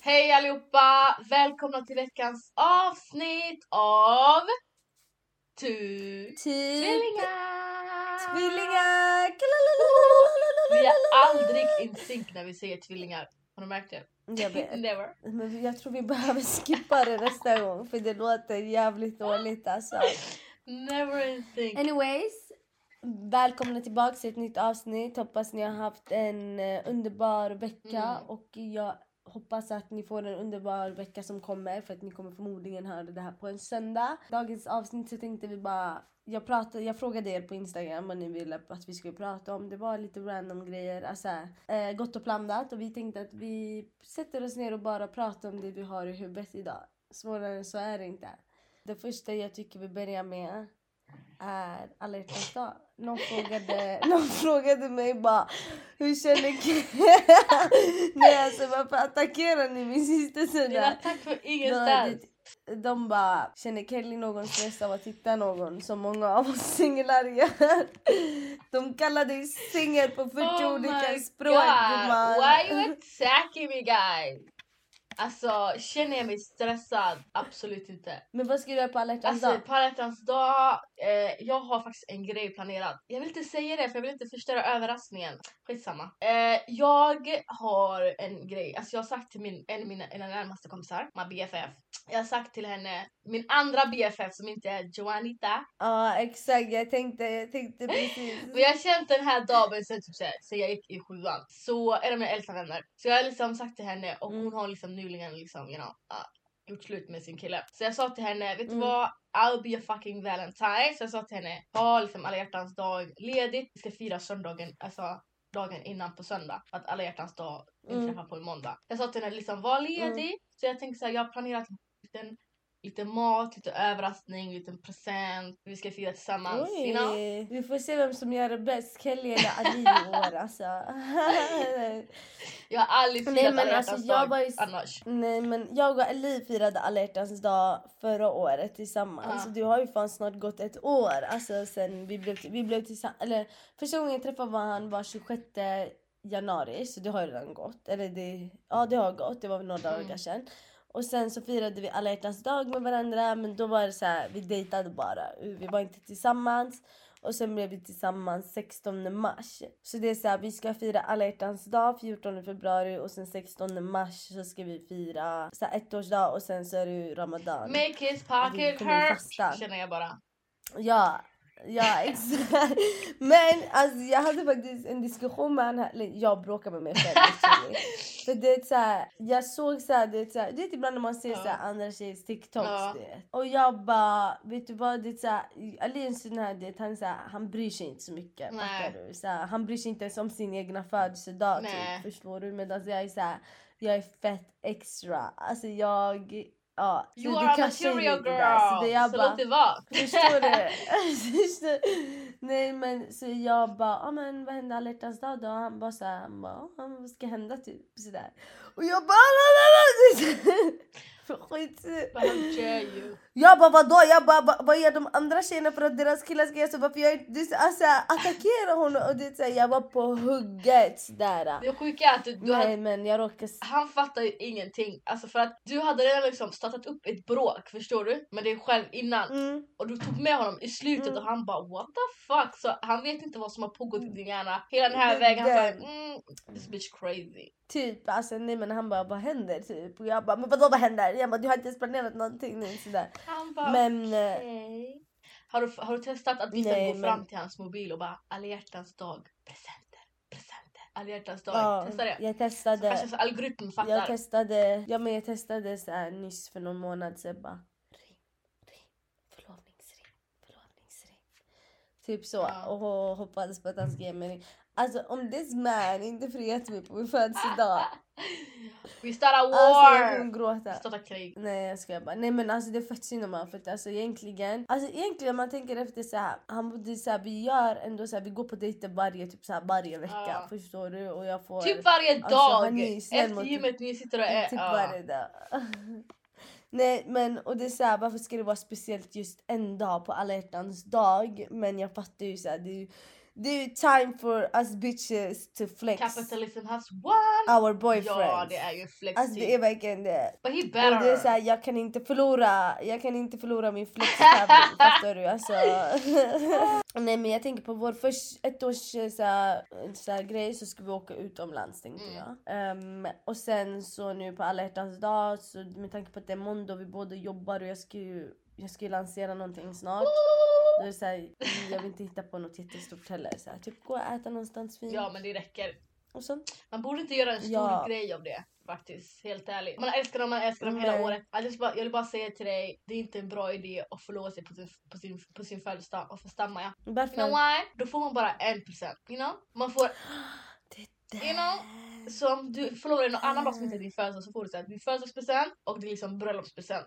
Hej allihopa! Välkomna till veckans avsnitt av Tu... Typ Tvillingar! tvillingar. Vi är aldrig in sync när vi säger tvillingar. Har du märkt det? Jag vet. Never. Men jag tror vi behöver skippa det nästa gång för det låter jävligt dåligt alltså. Never in sync. Anyways, välkomna tillbaka till ett nytt avsnitt. Hoppas ni har haft en eh, underbar vecka Mm. och jag hoppas att ni får en underbar vecka som kommer för att ni kommer förmodligen höra det här på en söndag. Dagens avsnitt så tänkte vi bara jag, pratade, jag frågade er på Instagram vad ni ville att vi skulle prata om. Det var lite random grejer, alltså eh, gott och blandat och vi tänkte att vi sätter oss ner och bara pratar om det vi har i huvudet idag. Svårare än så är det inte. Det första jag tycker vi börjar med är alla hjärtans dag. Någon frågade, någon frågade mig bara hur känner Nej alltså varför attackerar ni min syster Det är sådär? attack för ingenstans. De, de bara känner Kelly någon stress av att hitta någon som många av oss singlar gör. De kallar dig singel på 40 Oh olika språk gumman. Why are you attacking me guys? Alltså känner jag mig stressad? Absolut inte. Men vad ska du göra på alla hjärtans Alltså dag? på alla hjärtans dag, eh, jag har faktiskt en grej planerad. Jag vill inte säga det för jag vill inte förstöra överraskningen. Skitsamma. Eh, jag har en grej, alltså jag har sagt till min, en av mina, mina närmaste kompisar, my BFF. Jag har sagt till henne, min andra BFF som inte är Joanita. Ja exakt, jag tänkte, jag tänkte precis. Men jag har känt den här damen sen, typ, sen jag gick i sjuan. Så är de mina äldsta vänner. Så jag har liksom sagt till henne och hon Mm. har liksom nyligen liksom, you know, uh, gjort slut med sin kille. Så jag sa till henne, vet du Mm. vad? I'll be a fucking valentine. Så jag sa till henne, ha liksom alla hjärtans dag ledigt. Vi ska fira söndagen, alltså dagen innan på söndag. För att alla hjärtans dag Mm. inträffar på en måndag. Jag sa till henne, liksom var ledig. Så jag tänkte såhär, jag har planerat lite, lite mat, lite överraskning, lite present. Vi ska fira tillsammans, you know? Vi får se vem som gör det bäst, Kelly eller Ali i år alltså. Jag har aldrig Nej, firat men alla alltså, jag dag var ju- annars. Nej men jag och Ali firade alla hjärtans dag förra året tillsammans. Ja. Det har ju fan snart gått ett år alltså sen vi blev, vi blev tillsammans. Eller första gången jag träffade han var 26 januari så det har redan gått. Eller det, ja det har gått, det var några Mm. dagar sedan. Och sen så firade vi alla hjärtans dag med varandra men då var det så här, vi dejtade bara. Vi var inte tillsammans. Och sen blev vi tillsammans 16 mars. Så det är så här, vi ska fira alla hjärtans dag 14 februari och sen 16 mars så ska vi fira så här, ettårsdag och sen så är det ju ramadan. Make his pocket hurt fasta. känner jag bara. Ja, ja exakt. Men alltså jag hade faktiskt en diskussion med honom, jag bråkar med mig själv. För det är så här, jag såg så här, det är så här, det är ibland när man ser Ja. så här, andra tjejers TikToks Ja. det. Och jag bara, vet du vad, det är så här, Ali är en sån här, det, han, så här, han bryr sig inte så mycket. Nej. Du? Så här, han bryr sig inte ens om sin egna födelsedag typ, förstår du? Medan jag är så här, jag är fett extra. Alltså jag, ja. så You are a material girl! där, Så det jag så bara, låt det vara. Förstår du? Nej men så jag bara, ah, men vad hände alla hjärtans dag då? Och han bara såhär, han bara, ah, vad ska hända typ? Sådär. Och jag bara, la, la, la. Skit. But how dare you? Jag bara vadå? Jag bara, vad, vad gör de andra tjejerna för att deras killar ska göra så? Varför jag inte alltså, attackera honom? Och det, så jag var på hugget sådär. Det sjuka är att du, du Nej hade, men jag råkade... han fattar ju ingenting. Alltså för att du hade redan liksom startat upp ett bråk, förstår du? Med dig själv innan. Mm. Och du tog med honom i slutet Mm. och han bara what the fuck? Så han vet inte vad som har pågått i din hjärna hela den här vägen. Han bara mm, this bitch crazy. Typ, alltså nej men han bara vad händer typ? Och jag bara men vadå vad händer? Jag bara du har inte ens planerat någonting nu sådär. Han bara Men eh, okej. Har du, har du testat att vissa Nej, går men- fram till hans mobil och bara alla hjärtans dag, presenter, presenter, alla hjärtans dag. ja, Testa det. jag Så testade. kanske så algoritmen fattar. Jag testade, ja men jag testade så här nyss för någon månad sedan bara ring, ring, förlovningsring, förlovningsring. Typ så Ja. och ho- hoppades på att han ska ge mig ring. Alltså om this man inte friat mig på min födelsedag. We start a Alltså jag war! kommer gråta. Starta krig. Nej jag skojar bara. Nej men alltså det är fett synd om honom för att alltså egentligen, alltså egentligen om man tänker efter så här, han borde så här, vi gör ändå så här, vi går på dejter varje typ så här, varje vecka Ja. förstår du och jag får Typ varje Alltså, dag! snäll Efter gymmet ni sitter och är... typ ja. varje dag. Nej men och det är så här, varför ska det vara speciellt just en dag på alla hjärtans dag? Men jag fattar ju så här, det är time for us bitches to flex Capitalism has won! our boyfriends. Ja, det är ju flex Alltså det är verkligen det. But he Och det är better. såhär, jag kan inte förlora, jag kan inte förlora min flextävling, fattar du? Alltså. Nej men jag tänker på vår först, ett års eh, såhär, såhär, grej så ska vi åka utomlands tänkte Mm. jag. Ehm, och sen så nu på alla hjärtans dag, så med tanke på att det är måndag och vi båda jobbar och jag ska ju, jag ska ju lansera någonting snart. Då är det såhär, jag vill inte hitta på något jättestort heller. Såhär, typ gå och äta någonstans fint Ja men det räcker. och sånt. Man borde inte göra en stor Ja. grej av det faktiskt, helt ärligt. Man älskar dem, man älskar dem hela Nej. året. Jag vill, bara, jag vill bara säga till dig, det är inte en bra idé att förlova sig på sin, på sin, på sin födelsedag. Varför stammar jag? You Varför? know why? Då får man bara en present, you know? Man får, Det you know? Så om du förlovar dig någon annan dag som inte är din födelsedag så får du så här, din födelsedagspresent och din liksom bröllopspresent.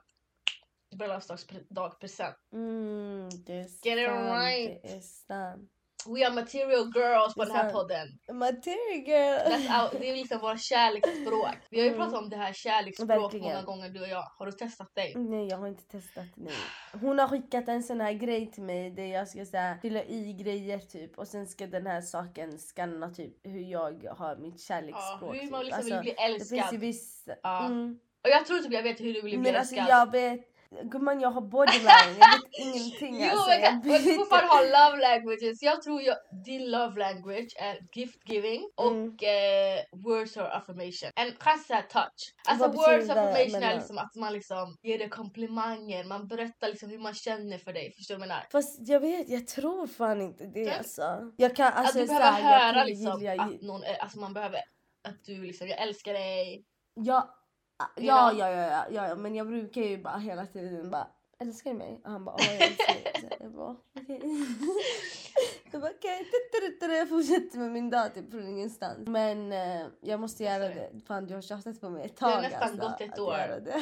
Bröllopsdagspresent. Mm, det är Get it right. Det är sant. We are material girls på den här podden. Material girl. That's our, det är liksom våra kärleksspråk. Vi har ju Mm. pratat om det här kärleksspråk Verkligen. många gånger du och jag. Har du testat dig? Nej jag har inte testat nej. Hon har skickat en sån här grej till mig där jag ska säga fylla i grejer typ och sen ska den här saken scanna typ hur jag har mitt Ja, kärleksspråk. hur man typ. liksom Alltså, vill bli det finns ju älskad. vissa... Ja. Mm. Och jag tror typ jag vet hur du vill bli Men alltså älskad. jag vet Gumman jag har borderline, jag vet ingenting Jo alltså. men Jag kan- bryr du får inte- fan ha love languages. Jag tror jag, din love language är gift giving och Mm. eh, words of affirmation. En kanske touch. Alltså words of affirmation är liksom att man liksom ger dig komplimanger, man berättar liksom hur man känner för dig. Förstår du vad jag menar? Fast jag vet, jag tror fan inte det Nej. alltså. Jag kan alltså att du behöver här, höra liksom att någon, alltså man behöver att du liksom, jag älskar dig. Ja, ja, ja, ja, ja, ja, ja, men jag brukar ju bara hela tiden bara Älskar du mig? Och han bara ja jag älskar dig. Så Jag bara okej. Jag bara okej, okay. jag fortsätter med min dag typ från ingenstans. Men eh, jag måste göra det. Fan du har tjatat på mig ett har tag nästan alltså, gått ett år. det.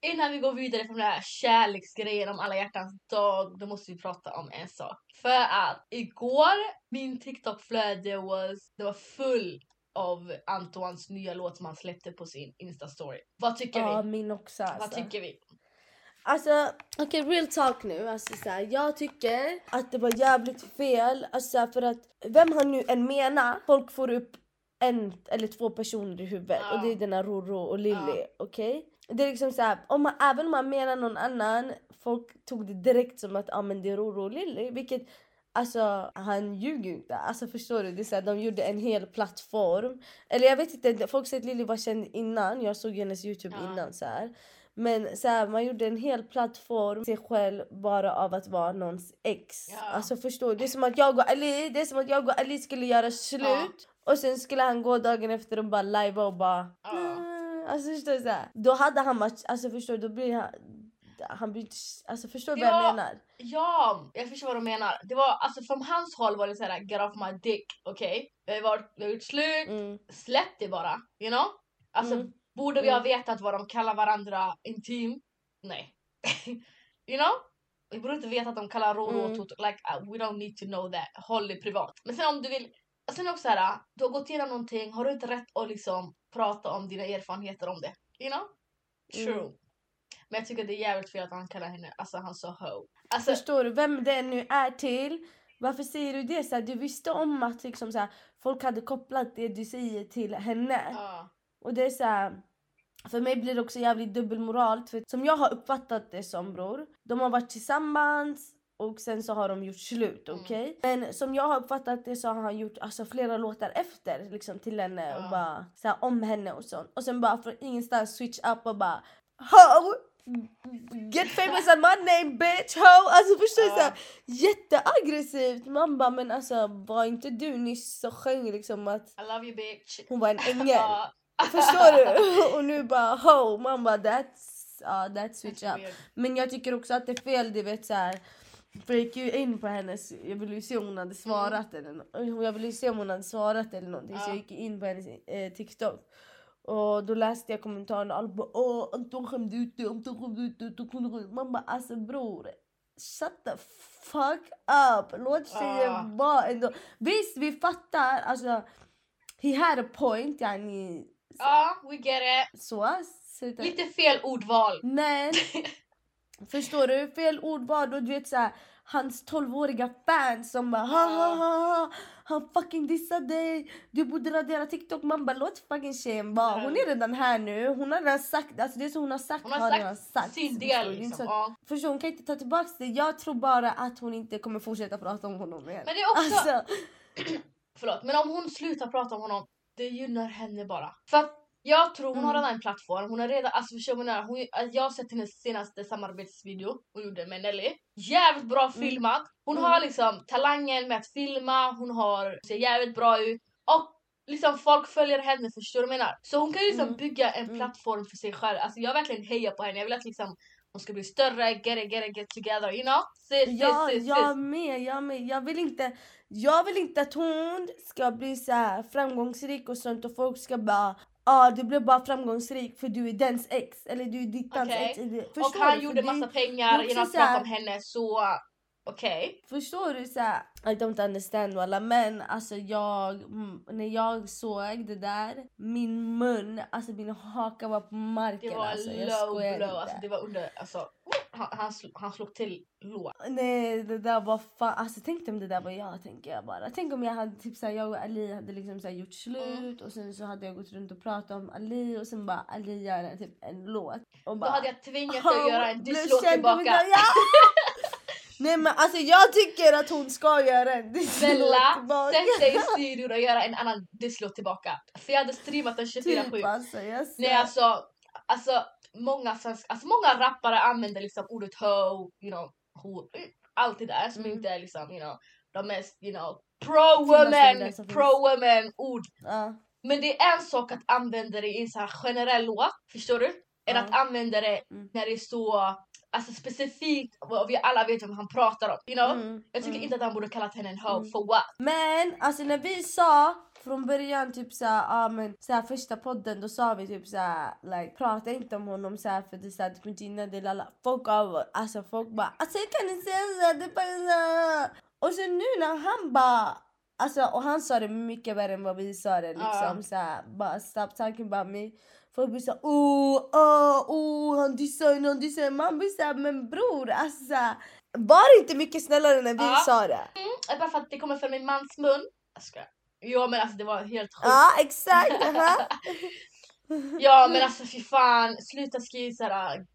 Innan vi går vidare från den här kärleksgrejen om alla hjärtans dag, då måste vi prata om en sak. För att igår, min TikTok-flöde was, det var full av Antoines nya låt som han släppte på sin Insta-story. Vad tycker Ja vi? min också alltså. Vad tycker vi? Alltså okej real talk nu. Alltså, så här, jag tycker att det var jävligt fel. Alltså, för att vem han nu än menar, folk får upp en eller två personer i huvudet. Ja. Och det är den här Roro och Lilly. Ja. Okej? Det är liksom så här, om man, även om man menar någon annan, folk tog det direkt som att ah, men det är Roro och Lilly. Vilket Alltså han ljuger ju inte. Alltså förstår du? Det är så här, de gjorde en hel plattform. Eller jag vet inte, folk säger att Lilly var känd innan. Jag såg hennes youtube Ja. innan så här. Men så här, man gjorde en hel plattform sig själv bara av att vara någons ex. Ja. Alltså förstår du? Det är som att jag och Ali, det är som att jag och Ali skulle göra slut. Och sen skulle han gå dagen efter och bara live och bara... Ja. Alltså förstår du? Så här. Då hade han varit, alltså förstår du? Då blir han... Han blir, alltså förstår du vad Ja. jag menar? Ja, jag förstår vad du menar. Det var, alltså från hans håll var det såhär, get off my dick, okej? Vi, har varit- vi har gjort slut, Mm. släpp det bara, you know? Alltså Mm. borde vi ha Mm. vetat vad de kallar varandra intim? Nej. you know? Vi borde inte veta att de kallar Roro Mm. och Toto, like uh, we don't need to know that, håll det privat. Men sen om du vill, sen också såhär, du har gått igenom någonting, har du inte rätt att liksom prata om dina erfarenheter om det? You know? True. Men jag tycker det är jävligt fel att han kallar henne, alltså han sa ho. Alltså, Förstår du vem det nu är till? Varför säger du det? Så här, du visste om att liksom, så här, folk hade kopplat det du säger till henne. ja. Och det är så här, för mig blir det också jävligt dubbelmoral. För som jag har uppfattat det som bror. De har varit tillsammans och sen så har de gjort slut. Mm. okej? Men som jag har uppfattat det så har han gjort alltså, flera låtar efter liksom, till henne Ja. och bara så här, om henne och sånt. Och sen bara från ingenstans switch up och bara Ho! Get famous on my name bitch! Ho! Alltså förstår du? Ja. Så jätteaggressivt. Man bara men alltså var inte du nyss så sjöng liksom att I love you bitch. hon var en ängel? Förstår du? Och nu bara ho, man bara that's, ja that's switch That's up. weird. Men jag tycker också att det är fel, du vet såhär. För jag gick ju in på hennes, jag ville ju se om hon hade svarat eller nå- Jag ville ju se om hon hade svarat eller någonting så Ja. jag gick in på hennes eh, TikTok. Och då läste jag kommentarerna och alla bara åh Anton skämde ut dig, Anton skämde ut dig. Anton skämde ut dig." Man bara alltså bror. Shut the fuck up! Låt tjejen Ja. vara ändå. Visst vi fattar alltså. He had a point yani. Ja, we get it. Så. sluta. Lite fel ordval. Men förstår du? Fel ordval och du vet såhär hans 12-åriga fans som bara ha ha ha ha han fucking dissade dig, du borde radera TikTok. Man bara låt fucking tjejen vara. Hon är redan här nu, hon har redan sagt, alltså det som hon har sagt Hon har har sagt redan sagt. Sin del liksom. så- Ja. Förstår hon kan inte ta tillbaka det. Jag tror bara att hon inte kommer fortsätta prata om honom igen. Men det är också, Alltså, förlåt, men om hon slutar prata om honom, det gynnar henne bara. För att jag tror hon har Mm. redan en plattform, hon har redan, alltså förstår menar? hon, alltså, Jag har sett hennes senaste samarbetsvideo hon gjorde med Nelly. Jävligt bra filmat. Hon Mm. har liksom talangen med att filma, hon har, ser jävligt bra ut. Och liksom folk följer henne, förstår du vad jag menar? Så hon kan ju liksom Mm. bygga en Mm. plattform för sig själv. Alltså jag verkligen hejar på henne, jag vill att liksom hon ska bli större, get it, get it, get together, you know? Sis, Ja, sis, sis. jag med, jag med. Jag vill inte, jag vill inte att hon ska bli så här framgångsrik och sånt och folk ska bara ah, du blev bara framgångsrik för du är dens ex eller du är dittans Okej. ex. eller- Och han gjorde massa pengar genom att prata om henne så okej. Förstår du så här, I don't understand walla men alltså jag, när jag såg det där, min mun, alltså min haka var på marken Det var alltså. Jag low blow, inte. alltså det var under, alltså han, han, sl- han slog till låt. Nej det där var fan, alltså tänk om det där var jag tänker jag bara. Tänk om jag hade typ såhär, jag och Ali hade liksom såhär gjort slut Mm. och sen så hade jag gått runt och pratat om Ali och sen bara Ali gör typ en låt. Och Då bara, hade jag tvingat dig att göra en disslåt tillbaka. Nej men alltså jag tycker att hon ska göra en tillbaka. sätt dig i studion och göra en annan disslåt tillbaka. För jag hade streamat den 24-7. Typ alltså, jag Nej svär. alltså, alltså många svenska, alltså många rappare använder liksom ordet ho, you know, hor, allt det där som Mm. inte är liksom, you know, de mest, you know, pro-women, pro-women ord. Ja. Men det är en sak att använda det i en så här generell låt, förstår du? Än Ja. att använda det Mm. när det är så alltså specifikt och vi alla vet vem han pratar om. You know? Mm, Jag tycker mm. inte att han borde kallat henne en hoe, Mm. for what? Men alltså när vi sa från början typ såhär, ja men såhär första podden då sa vi typ såhär like prata inte om honom såhär för det är såhär typ inte innan det lalla. Folk av alltså folk bara alltså jag kan inte säga såhär det bara så. Och sen nu när han bara Alltså och han sa det mycket värre än vad vi sa det liksom Ja. såhär bara stop talking about me. Folk blir såhär oh, oh, oh han dissar en, han dissar. Man blir såhär men bror alltså var inte mycket snällare när vi Ja. sa det. Mm, bara för att det kommer från min mans mun. Jag skojar. Ja men alltså det var helt sjukt. Ja exakt, aha. Ja men alltså fy fan, sluta skriva såhär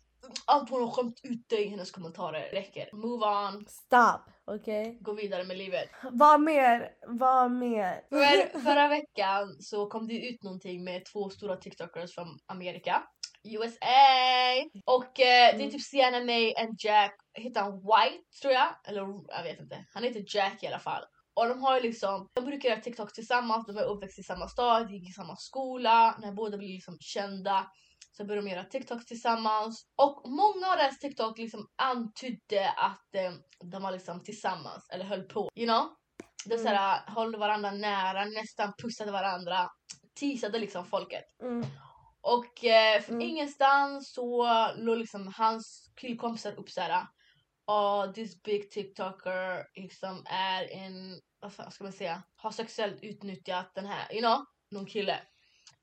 allt hon har skämt ut dig i hennes kommentarer. Räcker. Move on, Stop, okej? gå vidare med livet. Vad mer? Vad mer? För, förra veckan så kom det ut någonting med två stora TikTokers från Amerika. USA! Och eh, det är Mm. typ Sienna May and Jack, heter han White tror jag? Eller jag vet inte. Han heter Jack i alla fall. Och de har ju liksom, de brukar göra TikToks tillsammans, de är uppväxt i samma stad, gick i samma skola. När båda blir liksom kända så började de göra TikToks tillsammans. Och många av deras TikTok liksom antydde att eh, de var liksom tillsammans eller höll på. You know? De Mm. såhär, höll varandra nära, nästan pussade varandra. Teasade liksom folket. Mm. Och eh, från Mm. ingenstans så låg liksom hans killkompisar upp såhär. Och this big TikToker liksom är en, vad ska man säga, har sexuellt utnyttjat den här, you know, någon kille.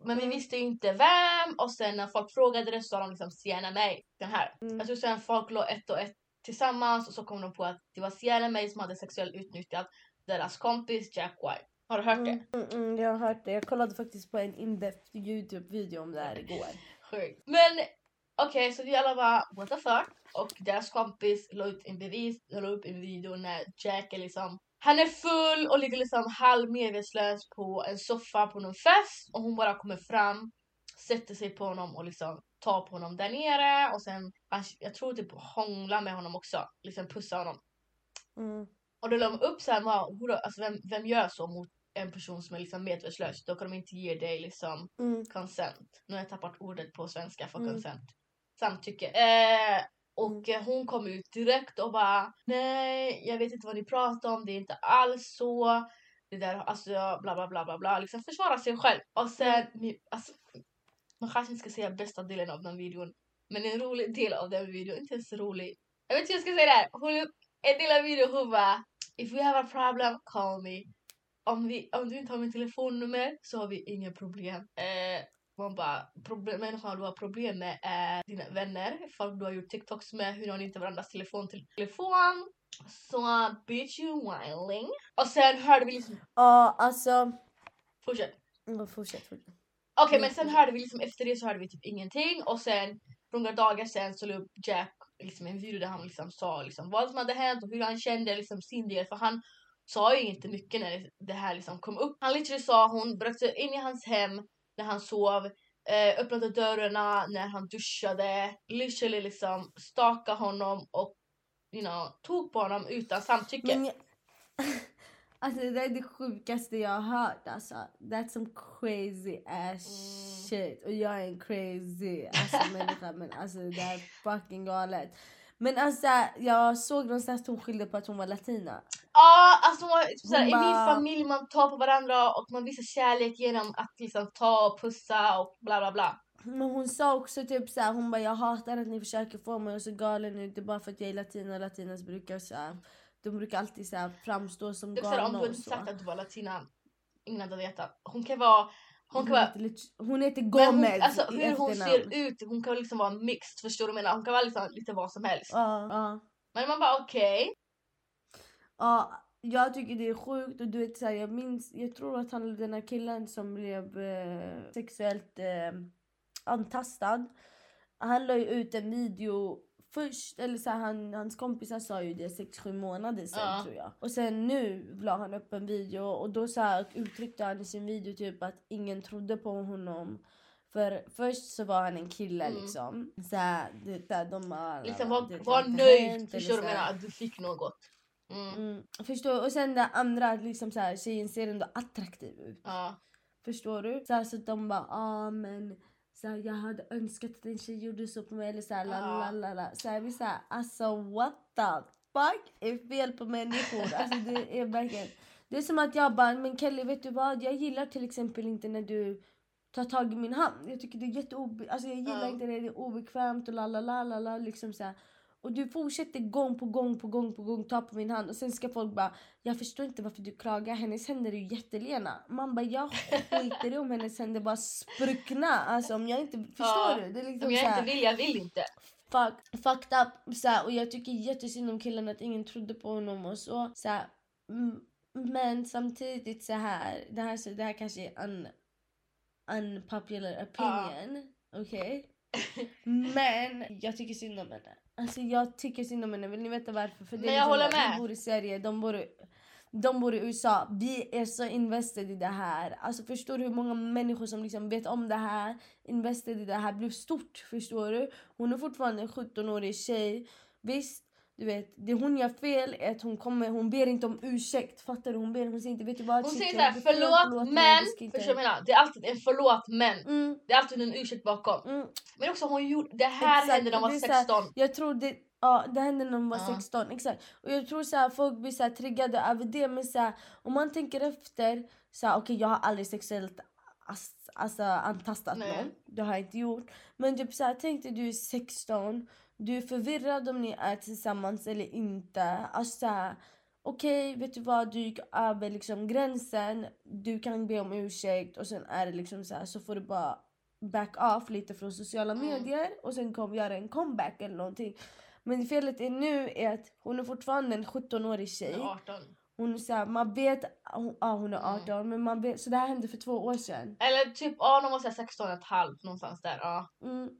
Men vi Mm. visste ju inte vem och sen när folk frågade det så sa de liksom Sienna May, den här. Mm. Jag tror sen folk låg ett och ett tillsammans och så kom de på att det var Sienna May som hade sexuellt utnyttjat deras kompis Jack White. Har du hört det? Mm, mm, mm, jag har hört det. Jag kollade faktiskt på en in-depth Youtube-video om det här igår. Sjukt. Men okej, så vi alla bara what the fuck? Och deras kompis la ut en bevis, la upp en video när Jack är liksom han är full och ligger liksom halv medvetslös på en soffa på någon fest och hon bara kommer fram, sätter sig på honom och liksom tar på honom där nere och sen, jag tror typ hånglar med honom också, liksom pussar honom. Mm. Och då la de upp såhär, alltså vem, vem gör så mot en person som är liksom medvetslös? Då kan de inte ge dig liksom Mm. consent. Nu har jag tappat ordet på svenska för Mm. consent. Samtycke. Eh, och eh, hon kom ut direkt och bara nej, jag vet inte vad ni pratar om, det är inte alls så. Det där, alltså bla bla bla bla bla. Liksom försvara sig själv. Och sen, ni- alltså, man kanske inte ska säga bästa delen av den videon. Men en rolig del av den videon, inte ens rolig. Jag vet inte hur jag ska säga det här. Hon, en del av videon hon bara If we have a problem, call me. Om, vi, om du inte har mitt telefonnummer så har vi inga problem. Eh, man bara, problem, människan du har problem med är dina vänner, folk du har gjort TikToks med, hur har ni inte varandras telefon till telefon? Så bitch you whining. Och sen hörde vi liksom, Ja, alltså... fortsätt. Mm, Fortsätt, fortsätt. Okej men sen hörde vi liksom efter det så hörde vi typ ingenting och sen några dagar sen så la upp Jack liksom en video där han liksom sa liksom vad som hade hänt och hur han kände liksom sin del för han sa ju inte mycket när det- det här liksom kom upp. Han literally sa hon bröt sig in i hans hem när han sov, eh, öppnade dörrarna när han duschade, literally liksom stakade honom och you know, tog på honom utan samtycke. Men jag, alltså det är det sjukaste jag har hört alltså. That's some crazy ass Mm. shit. Och jag är en crazy alltså, människa men alltså det är fucking galet. Men alltså jag såg någonstans att hon skyllde på att hon var latina. Ja, alltså typ såhär, Hon i min familj man tar på varandra och man visar kärlek genom att liksom ta och pussa och bla bla bla. Men hon sa också typ såhär, hon bara jag hatar att ni försöker få mig att se galen ut. Det är bara för att jag är latina. Latinas brukar såhär, de brukar alltid såhär framstå som Typ såhär, om galna du och hade så. sagt att du var latina, ingen hade vetat. Hon kan vara, hon kan Hon vara heter, lit- hon heter Gomez hon, alltså, hur hon ser ut, hon kan liksom vara mixed, förstår du vad jag menar? Hon kan vara liksom, lite vad som helst. Ja, ja. Men man bara okej. Ja, jag tycker det är sjukt och du vet såhär, jag minns, jag tror att han den här killen som blev eh, sexuellt eh, antastad. Han la ju ut en video först, eller så här, han, hans kompisar sa ju det 6-7 månader sen Ja. tror jag. Och sen nu la han upp en video och då så här, uttryckte han i sin video typ att ingen trodde på honom. För först så var han en kille Mm. liksom. Så här, det, där, de bara, Liksom det var, har var nöjd, förstår du menar? Att du fick något. Mm. Mm, förstår Och sen det andra, liksom så här, tjejen ser ändå attraktiv ut. Ja. Förstår du? Så, här, så att de bara, ah men så här, jag hade önskat att en tjej gjorde så på mig eller så här, la, la, la, la. Så här, vi så här, alltså what the fuck är fel på människor? Alltså det är verkligen, det är som att jag bara, men Kelly vet du vad? Jag gillar till exempel inte när du tar tag i min hand. Jag tycker det är jätteobe... Alltså jag gillar inte det, det är obekvämt och la la la la la liksom så här. Och du fortsätter gång på gång på gång på gång ta på min hand och sen ska folk bara Jag förstår inte varför du klagar, hennes händer är ju jättelena. Man bara jag skiter i om hennes händer bara spruckna. Alltså om jag inte, förstår Ja. du? Det är liksom Om jag så här, inte vill, jag vill inte. fuck, fucked up. Så här, och jag tycker jättesynd om killen att ingen trodde på honom och så. så här, mm, men samtidigt så här, det här, så, det här kanske är un, unpopular opinion. Okej? Men jag tycker synd om henne. Alltså jag tycker synd om henne. Vill ni veta varför? För det Men är jag liksom håller med. Vi bor i Sverige, de bor i, de bor i USA. Vi är så invested i det här. Alltså förstår du hur många människor som liksom vet om det här, invested i det här, blev stort. Förstår du? Hon är fortfarande en 17-årig tjej. Visst, du vet, det hon gör fel är att hon kommer, hon ber inte om ursäkt. Fattar du? Hon ber, hon säger inte, vet du vad? Hon säger såhär förlåt mig, men, förstår du vad jag menar? Det är alltid en förlåt men. Mm, Det är alltid en ursäkt bakom. mm. Men också hon gjorde, det här Exakt, hände när hon var det är så här- 16. Jag tror det, ja, det hände när de var Ja. 16. Exakt. Och jag tror så här, folk blir så här triggade över det. Men så här, om man tänker efter. så här, Okej jag har aldrig sexuellt alltså, antastat Nej. någon. Det har jag inte gjort. Men typ så här, tänk dig du är 16. Du är förvirrad om ni är tillsammans eller inte. Alltså Okej, vet du vad? Du gick över liksom gränsen. Du kan be om ursäkt och sen är det liksom så här, så får du bara back off lite från sociala Mm. medier och sen kom göra en comeback eller någonting. Men felet är nu är att hon är fortfarande en 17-årig tjej. Hon är 18. Hon är så här, man vet, hon, ja hon är Mm. 18 men man vet, så det här hände för två år sedan. Eller typ, ja de var såhär 16 och ett halvt någonstans där. Ja. Mm.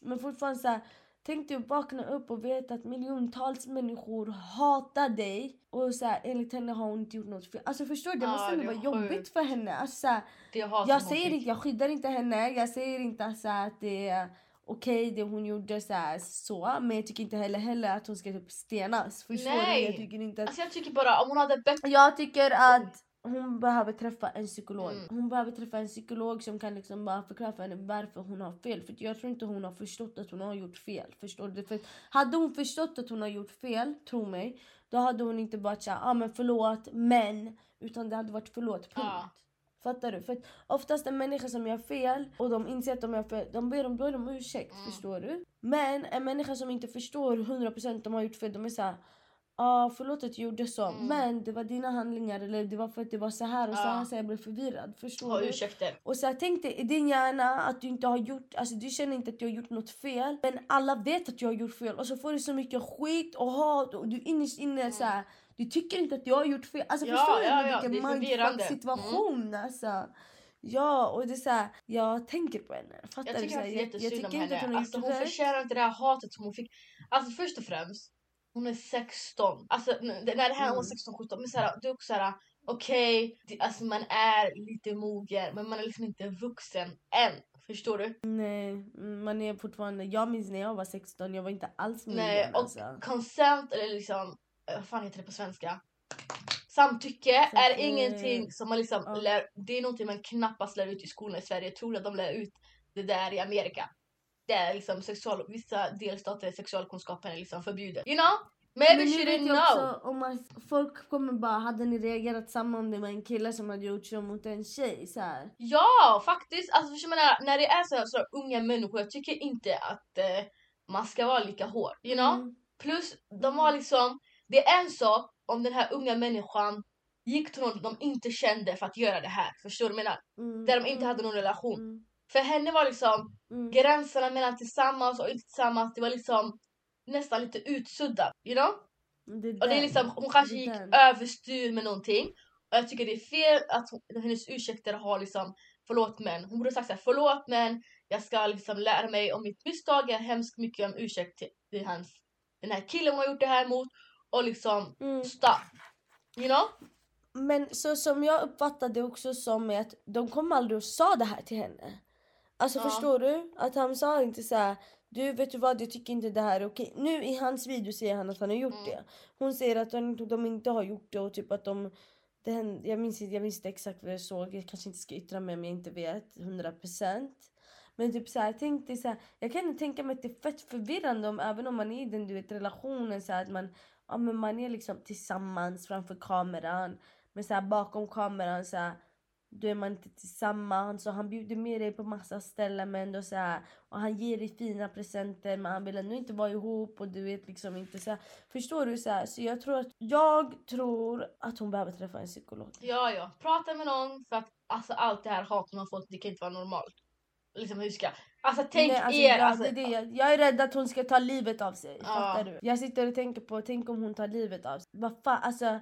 Men fortfarande så här, tänk dig att vakna upp och veta att miljontals människor hatar dig. Och så här, enligt henne har hon inte gjort något fel. Alltså förstår du? Det måste ändå det vara jobbigt för henne. Alltså, jag hon säger inte, jag skyddar inte henne. Jag säger inte alltså att det är okej det hon gjorde så, här, så. Men jag tycker inte heller, heller att hon ska typ stenas. Förstår du? Nej. Jag tycker inte att... Alltså jag tycker bara om hon hade bett Jag tycker att hon behöver träffa en psykolog. Mm. Hon behöver träffa en psykolog som kan liksom bara förklara för henne varför hon har fel. För jag tror inte hon har förstått att hon har gjort fel. Förstår du? För hade hon förstått att hon har gjort fel, tro mig, då hade hon inte bara sagt ah, men förlåt, men. Utan det hade varit förlåt, punkt. Ja. Fattar du? För att oftast en människa som gör fel och de inser att de gör fel, de ber om, ursäkt. Mm. Förstår du? Men en människa som inte förstår 100% de har gjort fel, de är såhär ah, förlåt att jag gjorde så Mm. men det var dina handlingar eller det var för att det var så här och så Ja. här så jag blev förvirrad. Förstår Ha du? ursäkter. Och så här, tänk dig i din hjärna att du inte har gjort, alltså du känner inte att du har gjort något fel. Men alla vet att du har gjort fel och så får du så mycket skit och hat och du innerst inne så här, du tycker inte att du har gjort fel. Alltså Ja, förstår du ja, ändå ja, vilken mindfuck förvirrande. situation alltså. Ja och det är så här, jag tänker på henne. Fattar Jag du? tycker Så här, att det är jättesynd jag om tycker inte att hon Alltså, hon förtjänar inte det här hatet som hon fick. Alltså först och främst, hon är 16. Alltså när det här Mm. var 16-17, men såhär, det är också såhär okej, det- alltså man är lite mogen men man är liksom inte vuxen än. Förstår du? Nej, mm, man är fortfarande, jag minns när jag var 16, jag var inte alls mogen Nej, och alltså. consent eller liksom, eh, vad fan heter det på svenska? Samtycke är Samtycke. ingenting som man liksom Ja. lär, det är någonting man knappast lär ut i skolan i Sverige. Jag tror att de lär ut det där i Amerika. Det är liksom sexual, vissa delstater sexualkunskapen är liksom förbjuden. You know? Maybe Men she didn't know. också om att folk kommer bara, hade ni reagerat samma om det var en kille som hade gjort så mot en tjej så här. Ja, faktiskt. Alltså, jag menar, när det är så, så unga människor, jag tycker inte att eh, man ska vara lika hård. You know? Mm. Plus, de var liksom, det är en sak om den här unga människan gick till någon de inte kände för att göra det här. Förstår du vad jag menar? Mm. Där de inte hade någon relation. Mm. För henne var liksom Mm. gränserna mellan tillsammans och inte tillsammans, det var liksom nästan lite utsuddat. You know? Och det är liksom, hon kanske Det är gick överstyr med någonting. Och jag tycker det är fel att hon, hennes ursäkter har liksom förlåt men. Hon borde sagt såhär förlåt men jag ska liksom lära mig om mitt misstag. Jag har hemskt mycket om ursäkt till, till hans, den här killen hon har gjort det här mot. Och liksom Mm. stop. You know? Men så som jag uppfattade det också som är att de kom aldrig och sa det här till henne. Alltså Ja. förstår du? Att han sa inte så här. Du vet du vad, jag tycker inte det här är okej. Nu i hans video säger han att han har gjort Mm. det. Hon säger att de, de inte har gjort det och typ att de... Det hände, jag, minns, inte- jag minns inte exakt vad jag såg, jag kanske inte ska yttra mig om jag inte vet 100%. Men typ så här, tänk dig så här, jag kan tänka mig att det är fett förvirrande om även om man är i den du vet, relationen så här, att man, ja, men man är liksom tillsammans framför kameran. Men så här, bakom kameran så här, då är man inte tillsammans och han bjuder med dig på massa ställen men ändå så här, och han ger dig fina presenter men han vill ändå inte vara ihop och du vet liksom inte så här, Förstår du? Så, här, så jag tror att jag tror att hon behöver träffa en psykolog. Ja, ja. Prata med någon för att alltså, allt det här hatet hon har fått, det kan inte vara normalt. Liksom hur ska... Alltså tänk Nej, alltså, er. jag, alltså, det, jag, jag är rädd att hon ska ta livet av sig. Ja. Fattar du? Jag sitter och tänker på, tänk om hon tar livet av sig. Vad fan, alltså.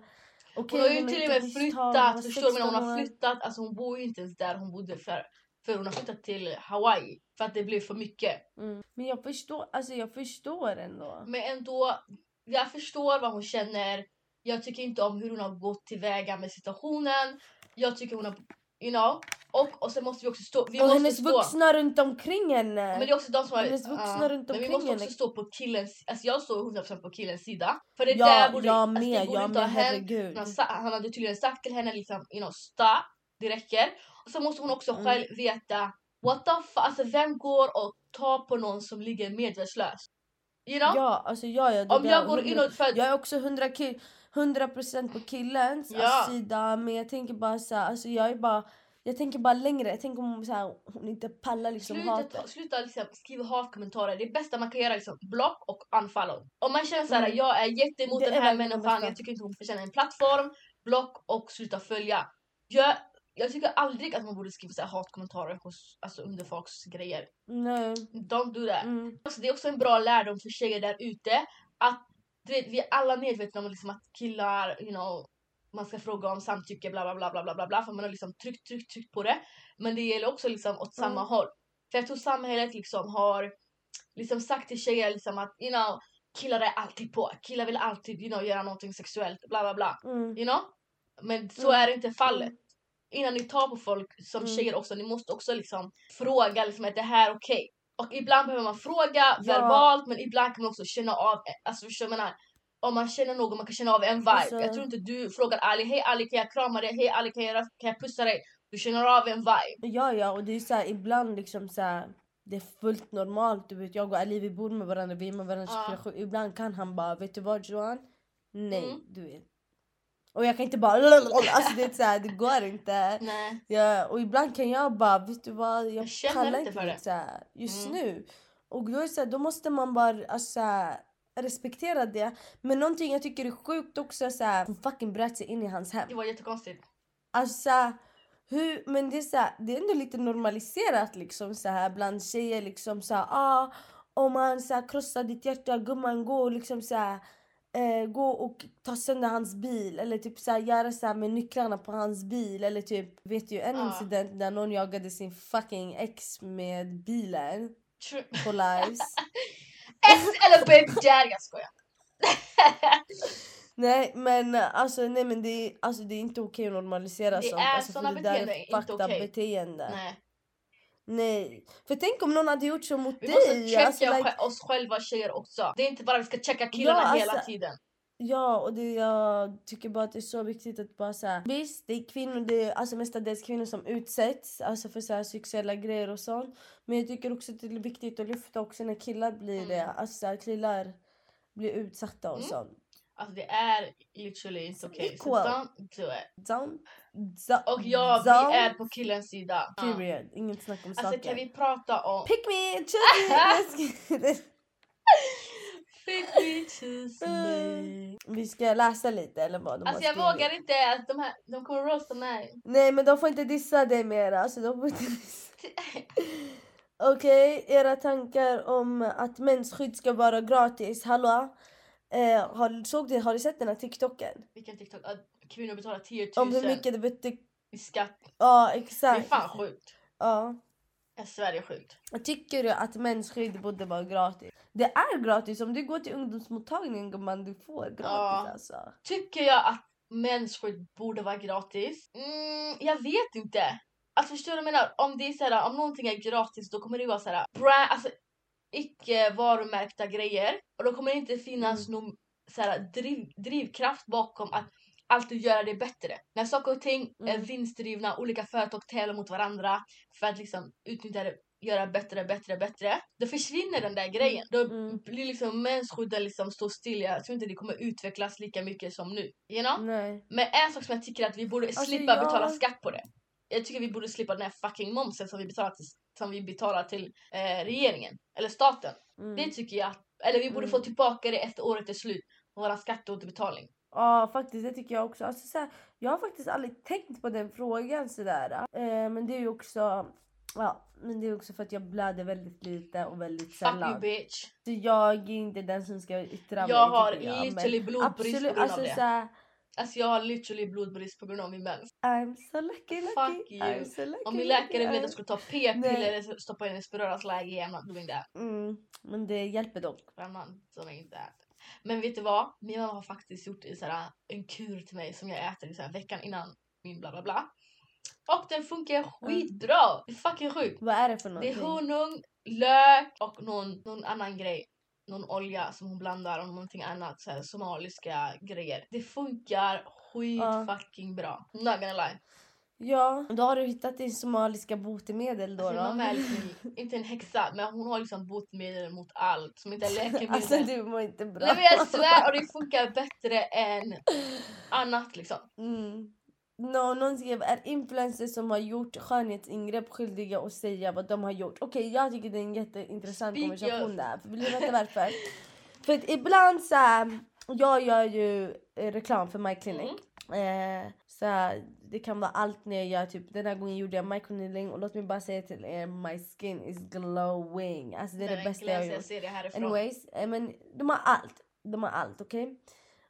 Okej, hon har ju till och med flyttat, förstår du? Hon 16 har flyttat, alltså hon bor ju inte ens där hon bodde för. För hon har flyttat till Hawaii för att det blev för mycket. Mm. Men jag förstår, alltså jag förstår ändå. Men ändå, jag förstår vad hon känner. Jag tycker inte om hur hon har gått tillväga med situationen. Jag tycker hon har, you know. Och, och sen måste vi också stå, vi och måste hennes stå. vuxna runt omkring henne. Men det är också de som har, Hennes vuxna ja. runt Men vi omkring måste också henne. stå på killens, alltså jag står 100% på killens sida. För det ja, där borde, jag alltså, det med, borde jag inte ha med, hänt. herregud. Han, han hade tydligen sagt till henne liksom, you know, stop, det räcker. Och så måste hon också Mm. själv veta, what the fuck, alltså vem går och tar på någon som ligger medvetslös? You know? Ja, alltså ja, ja, Om där- jag går in och, för, Jag är också 100, ki- 100% på killens Ja. alltså, sida men jag tänker bara så här, alltså jag är bara jag tänker bara längre, jag tänker om så här, hon inte pallar liksom sluta, hatet. ta, sluta liksom skriva hatkommentarer. Det bästa man kan göra är liksom block och unfollow. Om man känner såhär, Mm. jag är jätteemot Det den är här människan, jag tycker inte hon förtjänar en plattform. Block och sluta följa. Jag, jag tycker aldrig att man borde skriva så här hatkommentarer hos, alltså under folks grejer. Nej. Don't do that. Mm. Alltså, det är också en bra lärdom för tjejer där ute. Att vet, vi är alla medvetna om liksom att killar, you know, man ska fråga om samtycke bla bla bla bla bla bla för man har liksom tryckt, tryckt, tryckt på det. Men det gäller också liksom åt samma Mm. håll. För jag tror samhället liksom har liksom sagt till tjejer liksom att you know, killar är alltid på, killar vill alltid you know, göra någonting sexuellt bla bla bla. Mm. You know? Men så Mm. är det inte fallet. Innan ni tar på folk som Mm. tjejer också, ni måste också liksom fråga liksom, är det här okej? Och ibland behöver man fråga Ja. verbalt men ibland kan man också känna av, alltså förstår menar? Om man känner någon, man kan känna av en vibe. Alltså- Jag tror inte du frågar Ali, hej Ali kan jag krama dig? Hej Ali kan jag, kan jag pussa dig? Du känner av en vibe. Ja ja och det är så här, ibland liksom så här, det är fullt normalt. Du vet jag och Ali vi bor med varandra, vi är med varandra Ja. 24/7. Ibland kan han bara, vet du vad Johan? Nej, Mm. du vet. Och jag kan inte bara alltså det är så här, det går inte. Nej. Ja, och ibland kan jag bara, vet du vad, jag, Jag känner inte för det. så här, just Mm. nu. Och då, är det så här, då måste man bara, alltså, respekterar det. Men någonting jag tycker är sjukt också är såhär, hon fucking bröt sig in i hans hem. Det var jättekonstigt. Alltså, hur, men det är, så här, det är ändå lite normaliserat liksom så här bland tjejer. Liksom så här, ah, om man så här, krossar ditt hjärta, gumman gå och liksom så här, eh, gå och ta sönder hans bil. Eller typ så här, göra så här med nycklarna på hans bil. Eller typ, vet du en Ja. incident där någon jagade sin fucking ex med bilen på lives. S eller baby daddy, jag skojar. nej men alltså, nej, men det, är, alltså, det är inte okej att normalisera Det sånt. är alltså, för såna det där är inte okej. beteende. Nej. Nej. För tänk om någon hade gjort så mot Vi dig. måste checka alltså, like, oss själva tjejer också. Det är inte bara vi ska checka killarna Ja, hela alltså- tiden. Ja, och det, jag tycker bara att det är så viktigt att bara säga Visst, det är kvinnor, det är alltså mestadels kvinnor som utsätts alltså för så här sexuella grejer och sånt. Men jag tycker också att det är viktigt att lyfta också när killar blir det. Mm. Alltså så här, killar blir utsatta och Mm. sånt. Alltså det är literally okej. Så equal. don't do it. Down, do, Och ja, down, vi är på killens sida. Period. Inget snack om Alltså saken. kan vi prata om... Pick me, choose me! Pick me, choose me. Vi ska läsa lite eller vad de Alltså har jag skrivit. vågar inte, att de, här, de kommer roasta mig. Nej men de får inte dissa dig mer. Alltså, de får inte dissa. Okej, era tankar om att mensskydd ska vara gratis. Hallå? Eh, har, såg du, har du sett den här TikToken? Vilken TikTok? Att kvinnor betalar 10 Om 000 hur mycket det betyder... i skatt. Ja, Det är exakt. fan sjukt. Ja. I Sverige är sjukt. Tycker du att mensskydd borde vara gratis? Det är gratis. Om du går till ungdomsmottagningen gumman, du får gratis Ja. alltså. Tycker jag att mensskydd borde vara gratis? Mm, jag vet inte. Alltså förstår du vad jag menar? Om det är såhär, om någonting är gratis då kommer det vara såhär brand, alltså icke varumärkta grejer. Och då kommer det inte finnas någon såhär driv, drivkraft bakom att alltid göra det bättre. När saker och ting är Mm. vinstdrivna, olika företag tävlar mot varandra för att liksom utnyttja det, göra bättre, bättre, bättre. Då försvinner den där grejen. Då Mm. blir liksom mensskydden liksom står still. Jag tror inte det kommer utvecklas lika mycket som nu. You know? Nej. Men en sak som jag tycker att vi borde Alltså, slippa jag- betala skatt på det. Jag tycker vi borde slippa den här fucking momsen som vi betalar till, som vi betalar till eh, regeringen. Eller staten. Mm. Det tycker jag. Eller vi borde få Mm. tillbaka det efter året är slut. Våra skatteåterbetalning. Ja faktiskt det tycker jag också. Alltså, så här, jag har faktiskt aldrig tänkt på den frågan sådär. Eh, men det är ju också Ja, men det är också för att jag blöder väldigt lite och väldigt Fuck you sällan. bitch. Så jag är inte den som ska yttra mig. Jag har jag. Literally blodbrist på Absolut, grund alltså av det. såhär, Alltså jag har literally blodbrist på grund av min mens. I'm so lucky, lucky. Fuck you. I'm so lucky, Om min lucky, läkare vill att I'm- jag ska ta p-piller eller stoppa in en spiralsläge, I'm not doing that. Mm, men det hjälper dock. som jag inte äter. Men vet du vad? Min mamma har faktiskt gjort en, såhär, en kur till mig som jag äter såhär, veckan innan min bla bla bla. Och den funkar skitbra! Det är fucking sjukt. Vad är det för Det någonting? är honung, lök och någon, någon annan grej. Någon olja som hon blandar och någonting annat, såhär, somaliska grejer. Det funkar skit Ja. fucking bra. Not gonna lie. Ja, då har du hittat din somaliska botemedel då. Alltså, då. mamma är liksom, inte en häxa men hon har liksom botemedel mot allt som inte är läkemedel. Alltså du mår inte bra. Nej men jag svär och det funkar bättre än annat liksom. Mm. Nå, någon skrev är influencers som har gjort skönhetsingrepp skyldiga att säga vad de har gjort. Okej, jag tycker det är en jätteintressant Speak konversation your- där. För vill du veta varför? för att ibland så här, jag gör ju reklam för My Clinic. Mm. Eh, så det kan vara allt när jag gör typ den här gången gjorde jag microneedling och låt mig bara säga till er my skin is glowing. Alltså det är det, bästa jag har gjort. Anyways, eh, men de har allt. De har allt, okej?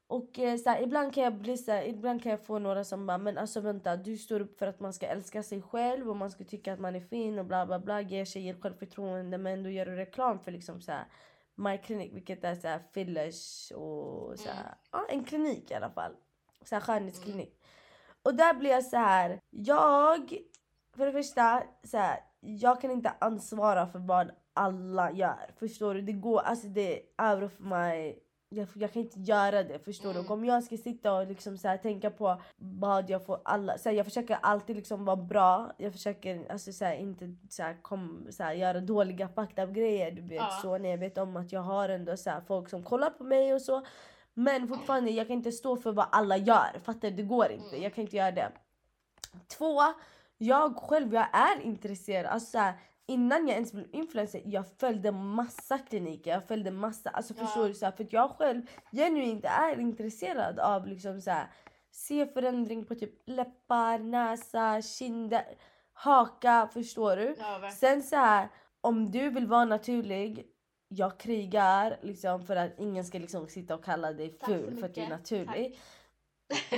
Och eh, så här, ibland kan jag bli så här, ibland kan jag få några som bara men alltså vänta du står upp för att man ska älska sig själv och man ska tycka att man är fin och bla bla bla ger tjejer självförtroende men då gör du reklam för liksom så här My Clinic vilket är så här fillers och så här, Mm. ja, en klinik i alla fall. Så här skönhetsklinik. Och där blir jag så här, jag för det första så här, jag kan inte ansvara för vad alla gör. Förstår du? Det går, alltså det är out of my jag, jag kan inte göra det, förstår du? Mm. Och om jag ska sitta och liksom så här, tänka på vad jag får alla... Så här, jag försöker alltid liksom vara bra. Jag försöker alltså, så här, inte så här, kom, så göra dåliga fucked up grejer. Du vet, Ja. så, när jag vet om att jag har ändå så folk som kollar på mig och så. Men fortfarande, jag kan inte stå för vad alla gör. Fattar du? Det går inte. Mm. Jag kan inte göra det. Två, jag själv jag är intresserad. Alltså, så här, innan jag ens blev influencer, jag följde massa kliniker, jag följde massa, alltså Ja. förstår du? Så här, för att jag själv genuint är intresserad av liksom så här, se förändring på typ läppar, näsa, kinder, haka, förstår du? Ja. Sen så här, om du vill vara naturlig, jag krigar liksom för att ingen ska liksom sitta och kalla dig Tack ful för att du är naturlig.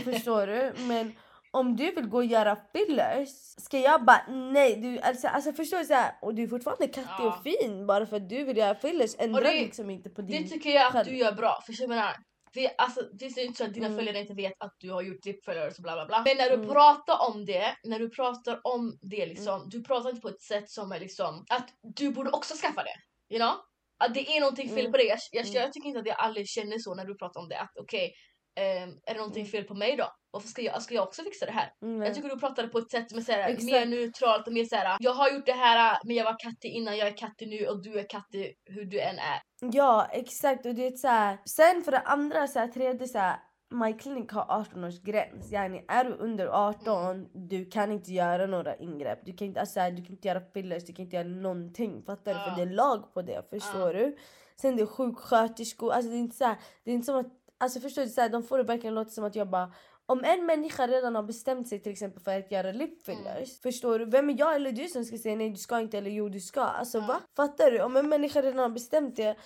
Förstår du? Men om du vill gå och göra fillers, ska jag bara nej, du, alltså, alltså förstår du? Så här, och du är fortfarande kattig Ja. och fin bara för att du vill göra fillers. Ändra det- liksom inte på Det din... tycker jag att själv. du gör bra. För jag menar, vi, alltså, det är inte så att dina Mm. följare inte vet att du har gjort lipfillers och bla bla bla. Men när du Mm. pratar om det, när du pratar om det liksom, Mm. du pratar inte på ett sätt som är liksom att du borde också skaffa det. You know? Att det är någonting fel Mm. på dig. Jag, jag, Mm. jag tycker inte att jag aldrig känner så när du pratar om det. Att okej, ehm, är det någonting Mm. fel på mig då? Varför ska jag, ska jag också fixa det här? Jag tycker du pratade på ett sätt som är såhär, mer neutralt och mer såhär Jag har gjort det här men jag var kattig innan, jag är kattig nu och du är kattig hur du än är. Ja exakt och det är så här. Sen för det andra så här, tredje så här, My Clinic har 18 års gräns. Yani, är du under 18 du kan inte göra några ingrepp. Du kan inte, alltså, du kan inte göra fillers, du kan inte göra någonting. Fattar du? Ja. För det är lag på det. Förstår du? Sen det är sjuksköterskor. Alltså, det är inte så här, det är inte som att, alltså, förstår du? Så här, de får det verkligen låta som att jag bara om en människa redan har bestämt sig till exempel för att göra lipfillers, förstår du? Vem är jag eller du som ska säga nej du ska inte eller jo du ska? Alltså Ja. va? Fattar du? Om en människa redan har bestämt det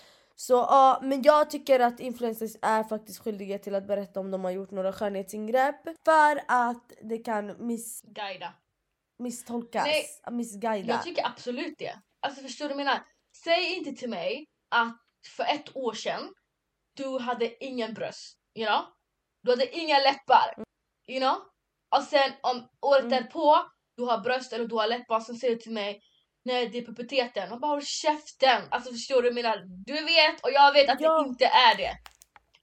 så ja, men jag tycker att influencers är faktiskt skyldiga till att berätta om de har gjort några skönhetsingrepp för att det kan miss, Guida. misstolkas, Nej, missguida. Jag tycker absolut det. Alltså förstår du vad jag menar? Säg inte till mig att för ett år sedan du hade ingen bröst, you know? Du hade inga läppar, you know? Och sen om året Mm. därpå du har bröst eller du har läppar så säger du till mig Nej det är puberteten. Man bara håll käften! Alltså förstår du menar? Du vet och jag vet att Ja. det inte är det.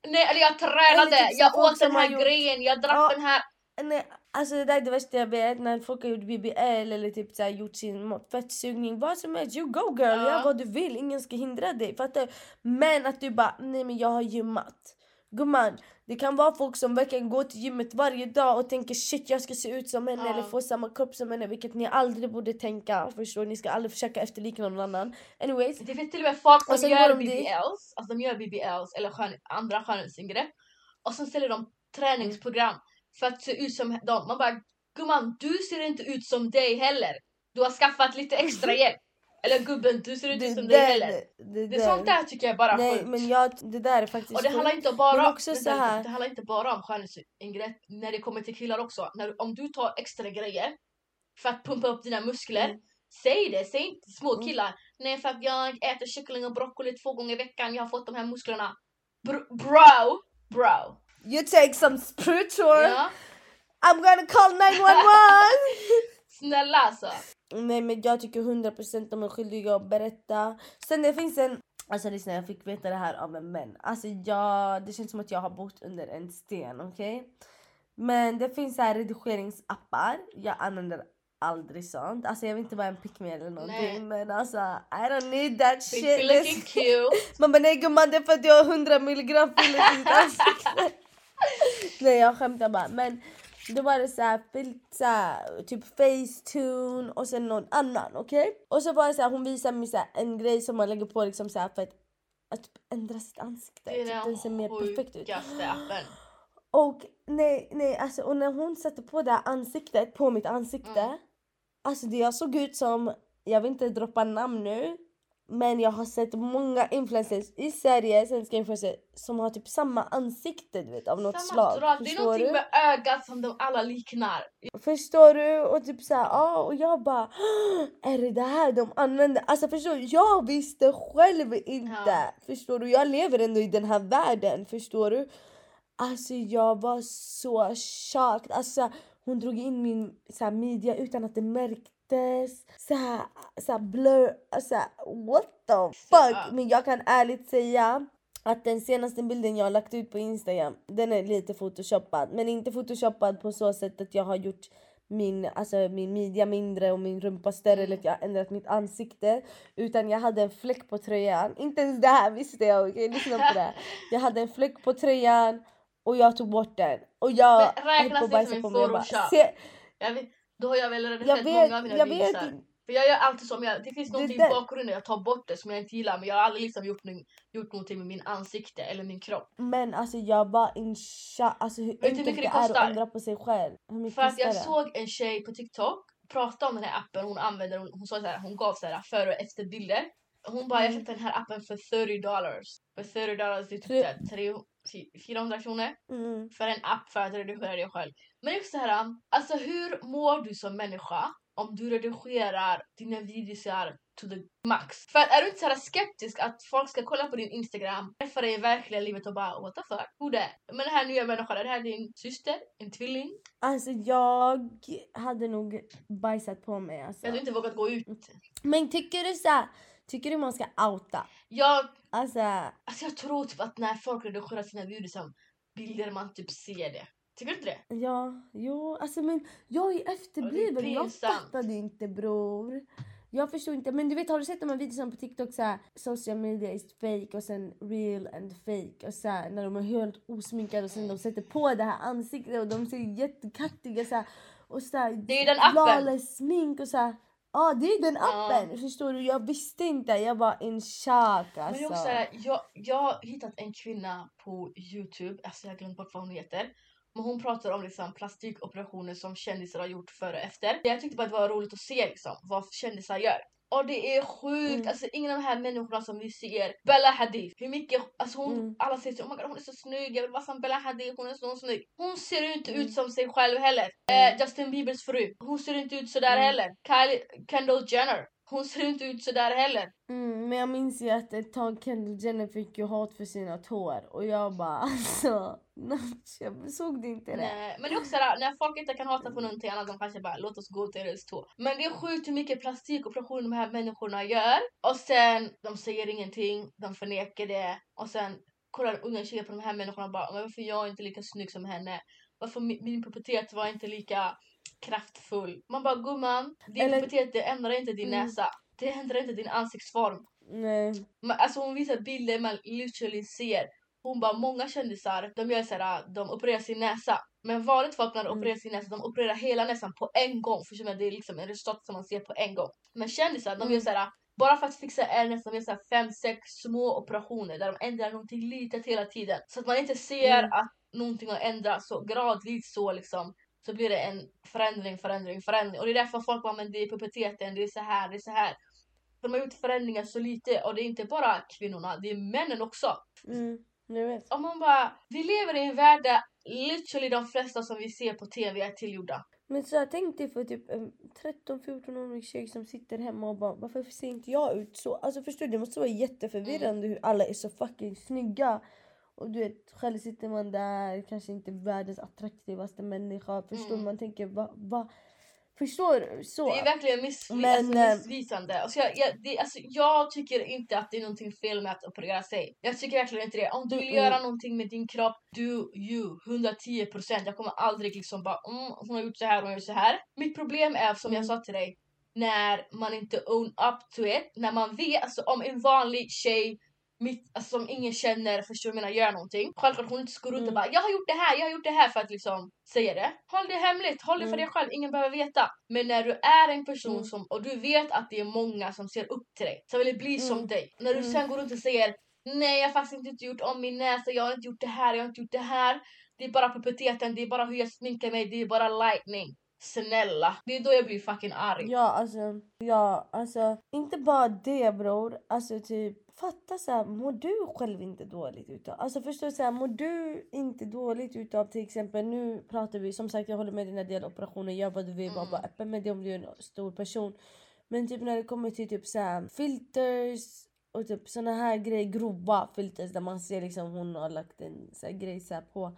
Nej eller jag tränade, Eller typ jag åt den här gjort- grejen, jag drack Ja. den här Nej, alltså det där är det värsta jag vet när folk har gjort BBL eller typ så här, gjort sin fettsugning. Vad som helst, you go girl, Ja. gör vad du vill. Ingen ska hindra dig. Fattar du? Men att du bara, nej men jag har gymmat. Gumman, det kan vara folk som verkligen går till gymmet varje dag och tänker shit jag ska se ut som henne Ja. eller få samma kropp som henne. Vilket ni aldrig borde tänka. Förstår? Ni ska aldrig försöka efterlikna någon annan. Anyways. Det finns till och med folk Och som sen gör. BBLs, alltså de gör BBLs eller skön, andra skönhetsingrepp och sen ställer de träningsprogram för att se ut som dem. Man bara gumman du ser inte ut som dig heller. Du har skaffat lite extra hjälp. Eller gubben du ser ut som dig heller. det, Det är sånt där tycker jag är bara Nej sjukt. men jag, det där är faktiskt Och det handlar inte bara, Men också så här- det handlar inte bara om skönhetsingrepp när det kommer till killar också. När, om du tar extra grejer för att pumpa upp dina muskler, Mm. säg det. Säg inte små Mm. killar. Nej för att jag äter kyckling och broccoli två gånger i veckan, jag har fått de här musklerna. Br- bro! Bro! You take some spiritual. Ja, I'm gonna call 911! snälla alltså. Nej men jag tycker 100% de är skyldiga att berätta. Sen det finns en... Alltså lyssna jag fick veta det här av en vän. Alltså jag, det känns som att jag har bott under en sten, okej? Men det finns så här redigeringsappar. Jag använder aldrig sånt. Alltså jag vill inte vara en pick me eller någonting. Nej. Men alltså I don't need that Shit, shit. you looking cute. Man bara nej gumman det är för att jag har 100 milligram filler i ditt ansikte. nej jag skämtar bara. Men då var det så här, så här typ Facetune och sen någon annan okej? Och så var det så här, hon visade mig så här, en grej som man lägger på liksom så här för att, att typ ändra sitt ansikte. Det är typ, den ser mer perfekt ut. appen. Och nej, nej alltså och när hon satte på det här ansiktet på mitt ansikte. Mm. Alltså det jag såg ut som, jag vill inte droppa namn nu. Men jag har sett många influencers i Sverige, svenska influencers, som har typ samma ansikte du vet av något Samma slag. drag. Det är någonting du? med ögat som de alla liknar. Förstår du? Och typ såhär, ja och jag bara "Ah, Är det det här de använder? Alltså förstår du? Jag visste själv inte. Ja. Förstår du? Jag lever ändå i den här världen. Förstår du? Alltså jag var så chockad. Alltså hon drog in min så här, midja utan att det märktes. Så här, så här blur. Alltså what the fuck? Men jag kan ärligt säga att den senaste bilden jag har lagt ut på Instagram, den är lite photoshoppad. Men inte photoshoppad på så sätt att jag har gjort min, alltså min midja mindre och min rumpa större Mm. eller att jag har ändrat mitt ansikte. Utan jag hade en fläck på tröjan. Inte ens det här visste jag, okej? Lyssna på det. här. Jag hade en fläck på tröjan och jag tog bort den. Och jag Men höll på att bajsa på mig. Jag bara, Jag vet, då har jag väl jag redigerat vet, många av mina jag vet, videosar. inte- För jag gör alltid som jag, det finns någonting i bakgrunden jag tar bort det som jag inte gillar men jag har aldrig liksom gjort, någon- gjort någonting med min ansikte eller min kropp. Men alltså jag var in chock. Alltså hur enkelt det det är att ändra på sig själv. För att jag det? såg en tjej på TikTok prata om den här appen hon använder, hon, hon, sa så här, hon gav så här före och efter bilder. Hon bara jag Mm. köpte den här appen för 30 dollars. För 30 dollars det är typ Tre- så här tre- fy- 400 kronor Mm. för en app för att redigera dig själv. Men just så här, alltså hur mår du som människa om du redigerar dina videosar to the max? För är du inte så här skeptisk att folk ska kolla på din Instagram, träffa dig i verkliga livet och bara what the fuck, who that? Men den här nya människan, är det här din syster? En tvilling? Alltså jag hade nog bajsat på mig alltså. Jag hade inte vågat gå ut. Men tycker du så här, tycker du man ska outa? Jag, Alltså, alltså jag tror typ att när folk redigerar sina videos som bilder man typ ser det. Tycker du inte det? ja, jo, alltså men jag är efterbliven. Jag pinsamt. fattade inte bror. Jag förstår inte. Men du vet, har du sett de här videorna på TikTok så här, social media is fake och sen real and fake och så här, när de är helt osminkade och sen de sätter på det här ansiktet och de ser jättekattiga så här, och så här, Det är den appen. smink och så här. Ja, det är den Ja. appen. Förstår du? Jag visste inte. Jag var in chock Men alltså. jag, också, såhär, jag, jag har hittat en kvinna på Youtube, alltså jag har glömt bort vad hon heter. Men hon pratar om liksom plastikoperationer som kändisar har gjort före och efter. Jag tyckte bara att det var roligt att se liksom, vad kändisar gör. Och det är sjukt, Mm. alltså ingen av de här människorna som vi ser, Bella Hadid, hur mycket, alltså hon, Mm. alla säger så, oh my God, hon är så snygg, jag vill vara som Bella Hadid, hon är så snygg. Hon ser inte Mm. ut som sig själv heller. Eh, Justin Biebers fru, hon ser inte ut sådär Mm. heller. Kylie, Kendall Jenner, hon ser inte ut sådär heller. Mm, men jag minns ju att ett tag Kendall Jenner fick ju hat för sina tår och jag bara alltså, jag såg du inte det? Nej, men det är också såhär, när folk inte kan hata på någonting annat, de kanske bara låt oss gå till deras tå. Men det är sjukt hur mycket plastikoperationer de här människorna gör. Och sen, de säger ingenting, de förnekar det. Och sen kollar unga tjejer på de här människorna och bara, men varför jag är inte lika snygg som henne? Varför min, min pubertet var inte lika kraftfull? Man bara, gumman, din Eller- pubertet ändrar inte din Mm. näsa. Det ändrar inte din ansiktsform. Nej. Men, alltså hon visar bilder man literally ser. Hon bara, många kändisar, de gör såhär, de opererar sin näsa. Men vanligt folk när de Mm. opererar sin näsa, de opererar hela näsan på en gång. Förstår? Det är liksom en resultat som man ser på en gång. Men kändisar, de Mm. gör såhär, bara för att fixa en de gör såhär fem, sex små operationer där de ändrar någonting litet hela tiden. Så att man inte ser Mm. att någonting har ändrats så gradvis så liksom. Så blir det en förändring, förändring, förändring. Och det är därför folk bara, men det är puberteten, det är så här, det är så här. De har gjort förändringar så lite och det är inte bara kvinnorna, det är männen också. Mm, jag vet. Och man bara, vi lever i en värld där literally de flesta som vi ser på TV är tillgjorda. Men så jag tänkte för typ en 13-14-årig tjej som sitter hemma och bara varför ser inte jag ut så? Alltså förstår du? Det måste vara jätteförvirrande hur alla är så fucking snygga. Och du vet, själv sitter man där, kanske inte världens attraktivaste människa. Förstår Mm. Man tänker va, va? Förstår? Så. Det är verkligen miss, Men, alltså, eh, missvisande. Alltså, jag, jag, det, alltså, jag tycker inte att det är någonting fel med att operera sig. Jag tycker verkligen inte det. Om du vill Mm. göra någonting med din kropp, do you. 110%. Jag kommer aldrig liksom bara mm, hon har gjort så här, hon har gjort så här. Mitt problem är som jag Mm. sa till dig, när man inte own up to it. När man vet, alltså om en vanlig tjej mitt, alltså, som ingen känner, förstår du menar, gör någonting. Självklart hon inte ska gå runt och Mm. bara jag har gjort det här, jag har gjort det här för att liksom säga det. Håll det hemligt, håll det för Mm. dig själv, ingen behöver veta. Men när du är en person Mm. som, och du vet att det är många som ser upp till dig, som vill bli som Mm. dig. När du Mm. sen går runt och säger nej jag har faktiskt inte gjort om min näsa, jag har inte gjort det här, jag har inte gjort det här. Det är bara puberteten, det är bara hur jag sminkar mig, det är bara lightning. Snälla, det är då jag blir fucking arg. Ja alltså, ja alltså inte bara det bror. Alltså typ fatta så här, mår du själv inte dåligt utav? Alltså förstår så här, mår du inte dåligt utav till exempel nu pratar vi som sagt jag håller med dina deloperationer, gör vad du vill, bara Mm. vara öppen med det om du är en stor person. Men typ när det kommer till typ så här, filters och typ såna här grejer, grova filters där man ser liksom hon har lagt en så här grej så här på.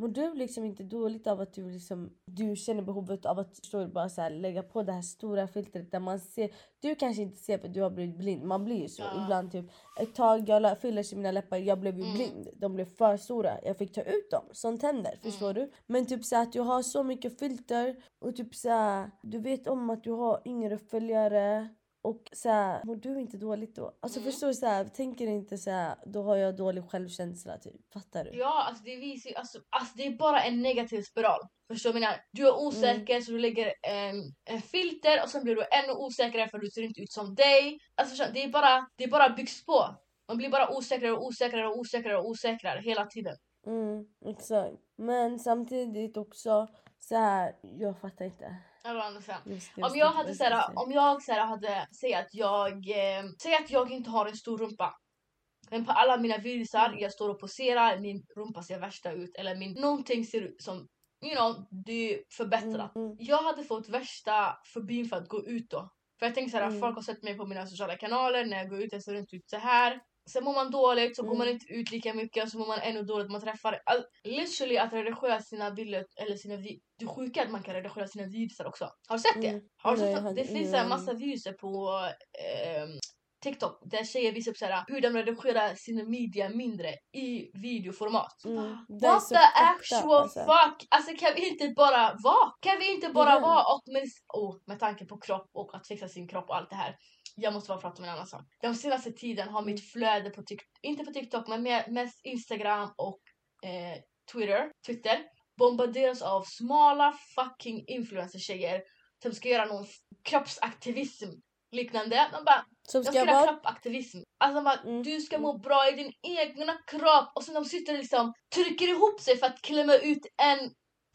Mår du liksom inte dåligt av att du, liksom, du känner behovet av att förstår bara så här, lägga på det här stora filtret där man ser... Du kanske inte ser för du har blivit blind, man blir ju så Ja. ibland. typ Ett tag jag la fillers i mina läppar, jag blev ju Mm. blind. De blev för stora, jag fick ta ut dem. Sånt händer, förstår du? Men typ så här, att du har så mycket filter och typ så här, du vet om att du har yngre följare Och så här, mår du inte dåligt då? Alltså Mm. förstår du? Så här, tänker inte så här, då har jag dålig självkänsla typ. Fattar du? Ja, alltså det visar alltså, alltså det är bara en negativ spiral. Förstår du menar? Du är osäker så du lägger en, en filter och sen blir du ännu osäkrare för du ser inte ut som dig. Alltså förstår det är bara, det är bara byggs på. Man blir bara osäkrare och osäkrare och osäkrare och osäkrare hela tiden. Mm, exakt. Men samtidigt också så här, jag fattar inte. Eller. Jag ska- Om jag hade såhär, om jag såhär hade, säg att jag, eh, säg att jag inte har en stor rumpa. Men på alla mina videosar, jag står och poserar, min rumpa ser värsta ut eller min, någonting ser ut som, you know, det är förbättrat. Mm, mm. Jag hade fått värsta fobin för att gå ut då. För jag tänker såhär, Mm. folk har sett mig på mina sociala kanaler, när jag går ut jag ser inte ut så här. Sen mår man dåligt, så går Mm. man inte ut lika mycket och så mår man ännu dåligt. Man träffar, all, literally att redigera sina bilder eller sina vi- Det sjuka är att man kan redigera sina videos också. Har du sett det? Mm. Har du sett hade det finns en massa aning. videos på ehm, TikTok där tjejer visar upp såhär, hur de redigerar sina media mindre i videoformat. Mm. What the fucked up, actual alltså. fuck? Alltså kan vi inte bara vara? Kan vi inte bara Ja. vara och med, oh, med tanke på kropp och att fixa sin kropp och allt det här. Jag måste bara prata om en annan sak. Den senaste tiden har Mm. mitt flöde på TikTok, inte på TikTok men mer, mest Instagram och eh, Twitter, Twitter bombarderas av smala fucking influencer-tjejer som ska göra någon kroppsaktivism liknande. De bara Som ska ska vara... kroppaktivism. Alltså bara, Mm, du ska mm. må bra i din egna kropp och sen de sitter liksom trycker ihop sig för att klämma ut en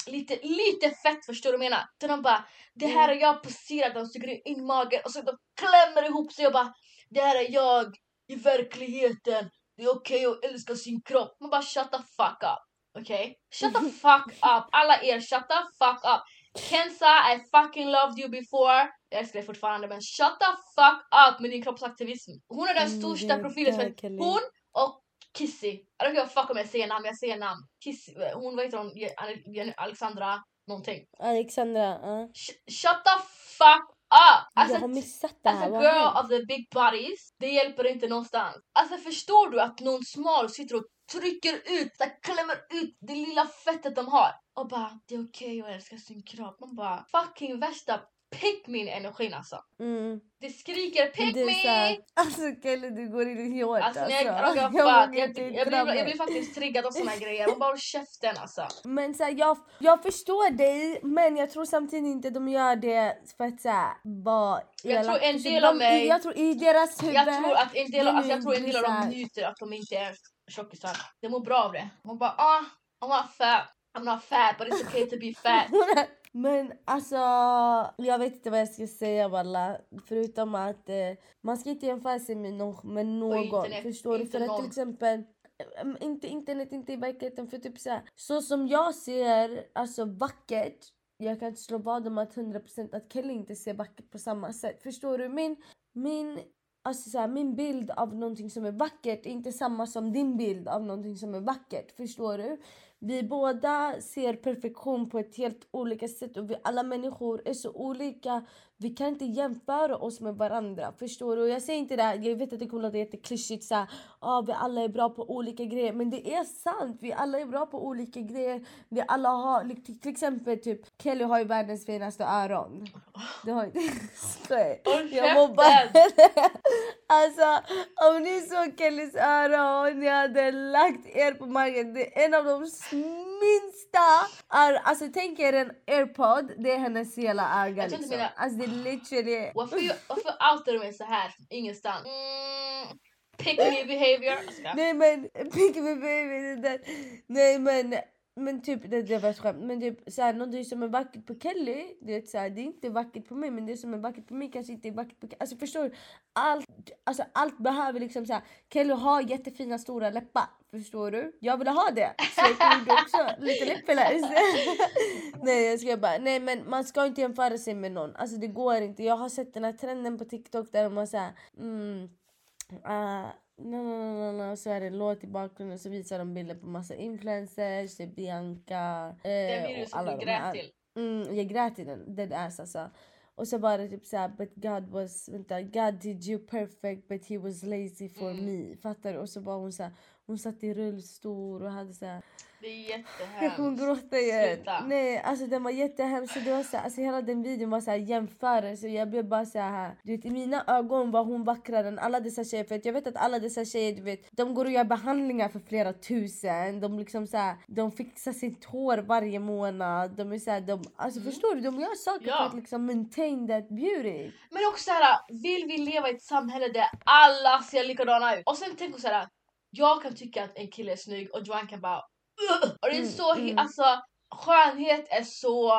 lite, lite fett förstår du vad jag menar? Så de bara, det här är jag poserat, de trycker in magen och så de klämmer ihop sig och bara, det här är jag i verkligheten. Det är okej att älska sin kropp. Man bara shut the fuck up. Okej? Shut the fuck up. Alla er shut the fuck up. Kenza, I fucking loved you before. Jag älskar dig fortfarande men shut the fuck up med din kroppsaktivism. Hon är den Mm, största profilen hon och Kissy. I don't give a fuck om jag säger namn, jag säger namn. Kissy, hon vad heter hon? Je- Alexandra någonting. Alexandra, ja. Sh- shut the fuck up! Alltså, jag har missat det As här. a vad har girl hänt? of the big bodies, det hjälper inte någonstans. Alltså förstår du att någon smal sitter och trycker ut, så klämmer ut det lilla fettet de har och bara det är okej att älska sin kropp. Man bara fucking värsta pick me energin alltså. Mm. Det skriker pick det me! här, alltså Kelly du går in i hårt Alltså, alltså. jag, jag, jag, jag, jag, blir, jag blir faktiskt triggad av såna här grejer. Man bara håll käften alltså. Men så här, jag, jag förstår dig men jag tror samtidigt inte de gör det för att såhär vara Jag tror en del de, av mig- Jag tror i deras huvud. Jag tror att en del, det alltså, jag tror en del av dem njuter att de inte är tjockisar. De mår bra av det. Man bara ah, I'm not fat. I'm not fat but it's okay to be fat. Men alltså, jag vet inte vad jag ska säga walla. Förutom att eh, man ska inte jämföra sig med, no med någon. internet, förstår du? För att till exempel, eh, inte internet, inte i verkligheten. För typ så, här, så som jag ser alltså vackert, jag kan inte slå vad om att 100% att Kelly inte ser vackert på samma sätt. Förstår du? Min, min, alltså så här, min bild av någonting som är vackert är inte samma som din bild av någonting som är vackert. Förstår du? Vi båda ser perfektion på ett helt olika sätt och vi alla människor är så olika. Vi kan inte jämföra oss med varandra. Förstår du? Jag säger inte det här, jag vet att det kommer låta jätteklyschigt såhär, ah, vi alla är bra på olika grejer. Men det är sant, vi alla är bra på olika grejer. Vi alla har, till, exempel typ Kelly har ju världens finaste öron. Det har inte... Jag mobbar! Alltså om ni såg Kellys öron ni hade lagt er på marken. Det är en av de minsta. Är, alltså tänk er en airpod. Det är hennes hela öga liksom. mina- Alltså det är literally. Varför, varför outar du mig så här ingenstans? Mm, pick me behavior. Nej men pick me där. Nej men. Men typ det, det var ett skämt. Men typ såhär någonting som är vackert på Kelly. Det är, såhär, det är inte vackert på mig men det som är vackert på mig kanske inte är vackert på Kelly. Alltså förstår du? Allt, alltså, allt behöver liksom såhär. Kelly har jättefina stora läppar. Förstår du? Jag ville ha det. Så jag gjorde också lite läppfillers. Nej jag ska bara. Nej men man ska inte jämföra sig med någon. Alltså det går inte. Jag har sett den här trenden på TikTok där de har såhär. Mm, Uh, no, no, no, så är det en låt i bakgrunden så visar de bilder på massa influencers, typ Bianca. Eh, Den videon du de grät här. till. Mm, jag grät i den, dead ass alltså. Och så det typ såhär, but God was, vänta, God did you perfect but he was lazy for Mm. me. Fattar du? Och så var hon såhär, hon satt i rullstol och hade så här, Det är jättehemskt. Jag kommer gråta igen. Sluta. Nej, alltså den var jättehemsk. Så Det var så, här- alltså hela den videon var så här jämförelse. Jag blev bara så här, du vet, I mina ögon var hon vackrare än alla dessa tjejer. För jag vet att alla dessa tjejer, du vet, de går och gör behandlingar för flera tusen. De liksom så här, de fixar sitt hår varje månad. De är så här, de, alltså förstår du? De gör saker Ja. för att liksom maintain that beauty. Men också såhär, vill vi leva i ett samhälle där alla ser likadana ut? Och sen tänk såhär, jag kan tycka att en kille är snygg och Joanne kan bara "Ugh!" Och det är Mm, så, mm. alltså skönhet är så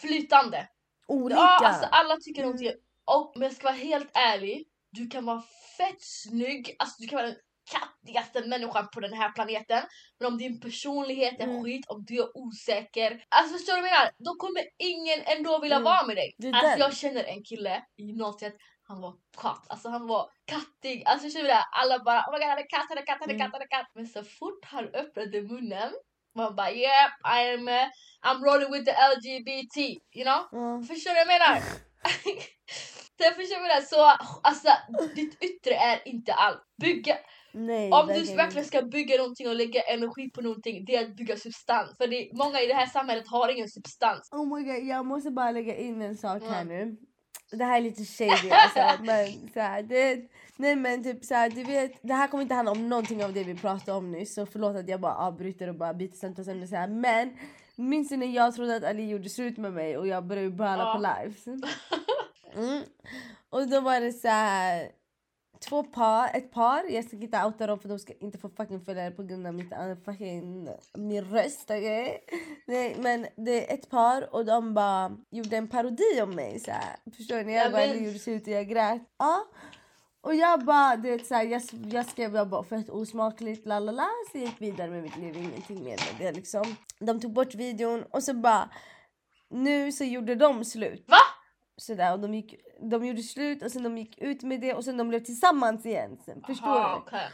flytande. Olika. Ja, alltså alla tycker Mm. någonting. Och om jag ska vara helt ärlig, du kan vara fett snygg, alltså du kan vara den kattigaste människan på den här planeten. Men om din personlighet är Mm. skit, om du är osäker. Alltså förstår du vad jag menar? Då kommer ingen ändå vilja Mm. vara med dig. Alltså jag känner en kille i gymnasiet, han var katt. Alltså han var kattig. Alltså du det? Alla bara oh my god han är katt, han är katt, han är Mm. katt, han är katt. Men så fort han öppnade munnen, man bara yeah, I'm, uh, I'm rolling with the LGBT, you know? Ja. Förstår du vad jag menar? Så förstår du menar? Så alltså, ditt yttre är inte allt. Bygga, Nej, om du verkligen ska bygga någonting och lägga energi på någonting, det är att bygga substans. För det, många i det här samhället har ingen substans. Oh my god, jag måste bara lägga in en sak här Mm. nu. Det här är lite shady alltså, men så här, det, nej men typ så här, du vet, det här kommer inte handla om någonting av det vi pratade om nyss så förlåt att jag bara avbryter och bara byter samtalsämne så här. Men minns du när jag trodde att Ali gjorde slut med mig och jag började böla Ja. på lives? Mm. Och då var det så här. Två par, ett par, jag ska inte outa dem för de ska inte få fucking följare på grund av mitt, uh, fucking, min röst. Okay? Nej, men det är ett par och de bara gjorde en parodi om mig. Så här. Förstår ni? Jag Jag bara gjorde slut och jag grät. Ja. Och jag bara, du vet, så här, jag, jag skrev jag bara fett osmakligt lalala så jag gick vidare med mitt liv, ingenting mer med det liksom. De tog bort videon och så bara nu så gjorde de slut. Va? Sådär, och de, gick, de gjorde slut och sen de gick ut med det och sen de blev tillsammans igen. Sen, förstår Aha, du? okej.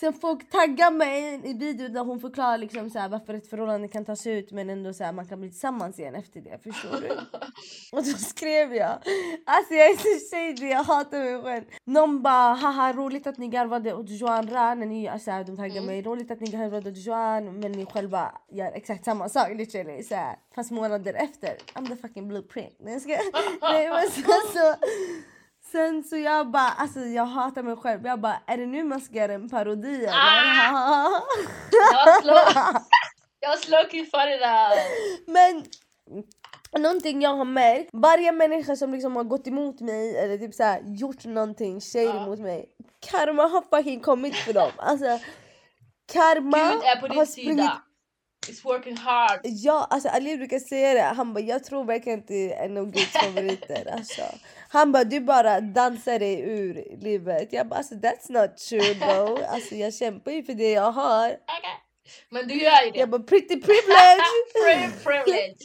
Sen folk taggar mig i videon där hon förklarar liksom så här, varför ett förhållande kan tas ut men ändå så här, man kan bli tillsammans igen efter det. Förstår du? och då skrev jag, alltså jag är så shady, jag hatar mig själv. Någon bara haha roligt att ni garvade åt Joan Ra när ni, alltså de taggar Mm. mig, roligt att ni garvade åt Joan men ni själva gör exakt samma sak literally. Så här, fast månader efter. I'm the fucking blueprint. Nej jag ska, nej men sen så Sen så jag bara, alltså jag hatar mig själv. Jag bara, är det nu man ska göra en parodi eller? Ah! Jag slow. Jag slow för det där. Men någonting jag har märkt, varje människa som liksom har gått emot mig eller typ så här, gjort någonting shady Ja. mot mig. Karma har fucking kommit för dem. Alltså karma Gud är på har din sprungit sida. It's working hard. Ja, alltså Ali brukar säga det. Han bara, jag tror verkligen det är en av Guds favoriter. Alltså. Han bara, du bara dansar dig ur livet. Jag bara, alltså that's not true bro. Alltså jag kämpar ju för det jag har. Okay. Men du gör ju det. Jag bara, pretty privilege! Privilege.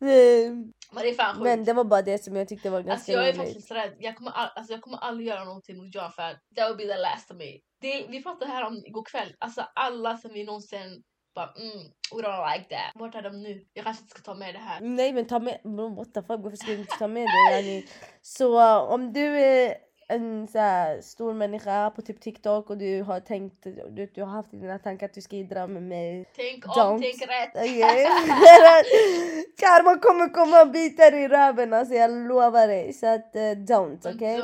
Men det är fan sjukt. Men det var bara det som jag tyckte var ganska Alltså jag är roligt. faktiskt rädd. Jag kommer, all, alltså jag kommer aldrig göra någonting mot John för that will be the last of me. Det, vi pratade här om igår kväll. Alltså alla som vi någonsin bara mm, we don't like that. Vart är de nu? Jag kanske inte ska ta med det här. Nej men ta med, what the fuck varför ska du inte ta med det? Yani? Så uh, om du är en så här, stor människa på typ TikTok och du har tänkt, du, du har haft i dina tankar att du ska idra med mig. Tänk om, Don't. tänk rätt. Okay. Karma kommer komma och bita dig i röven alltså jag lovar dig. Så att uh, don't okej?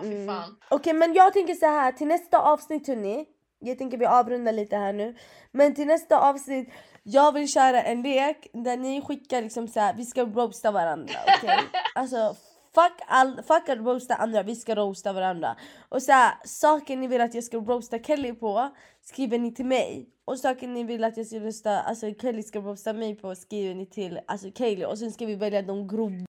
fy Mm. Okej men jag tänker så här till nästa avsnitt hörni. Jag tänker vi avrundar lite här nu. Men till nästa avsnitt, jag vill köra en lek där ni skickar liksom så här, vi ska roasta varandra. Okej? alltså fuck, all, fuck att roasta andra, vi ska roasta varandra. Och så här, saker ni vill att jag ska roasta Kelly på skriver ni till mig. Och saker ni vill att jag ska roasta, alltså Kelly ska roasta mig på skriver ni till alltså Kelly. Och sen ska vi välja de grov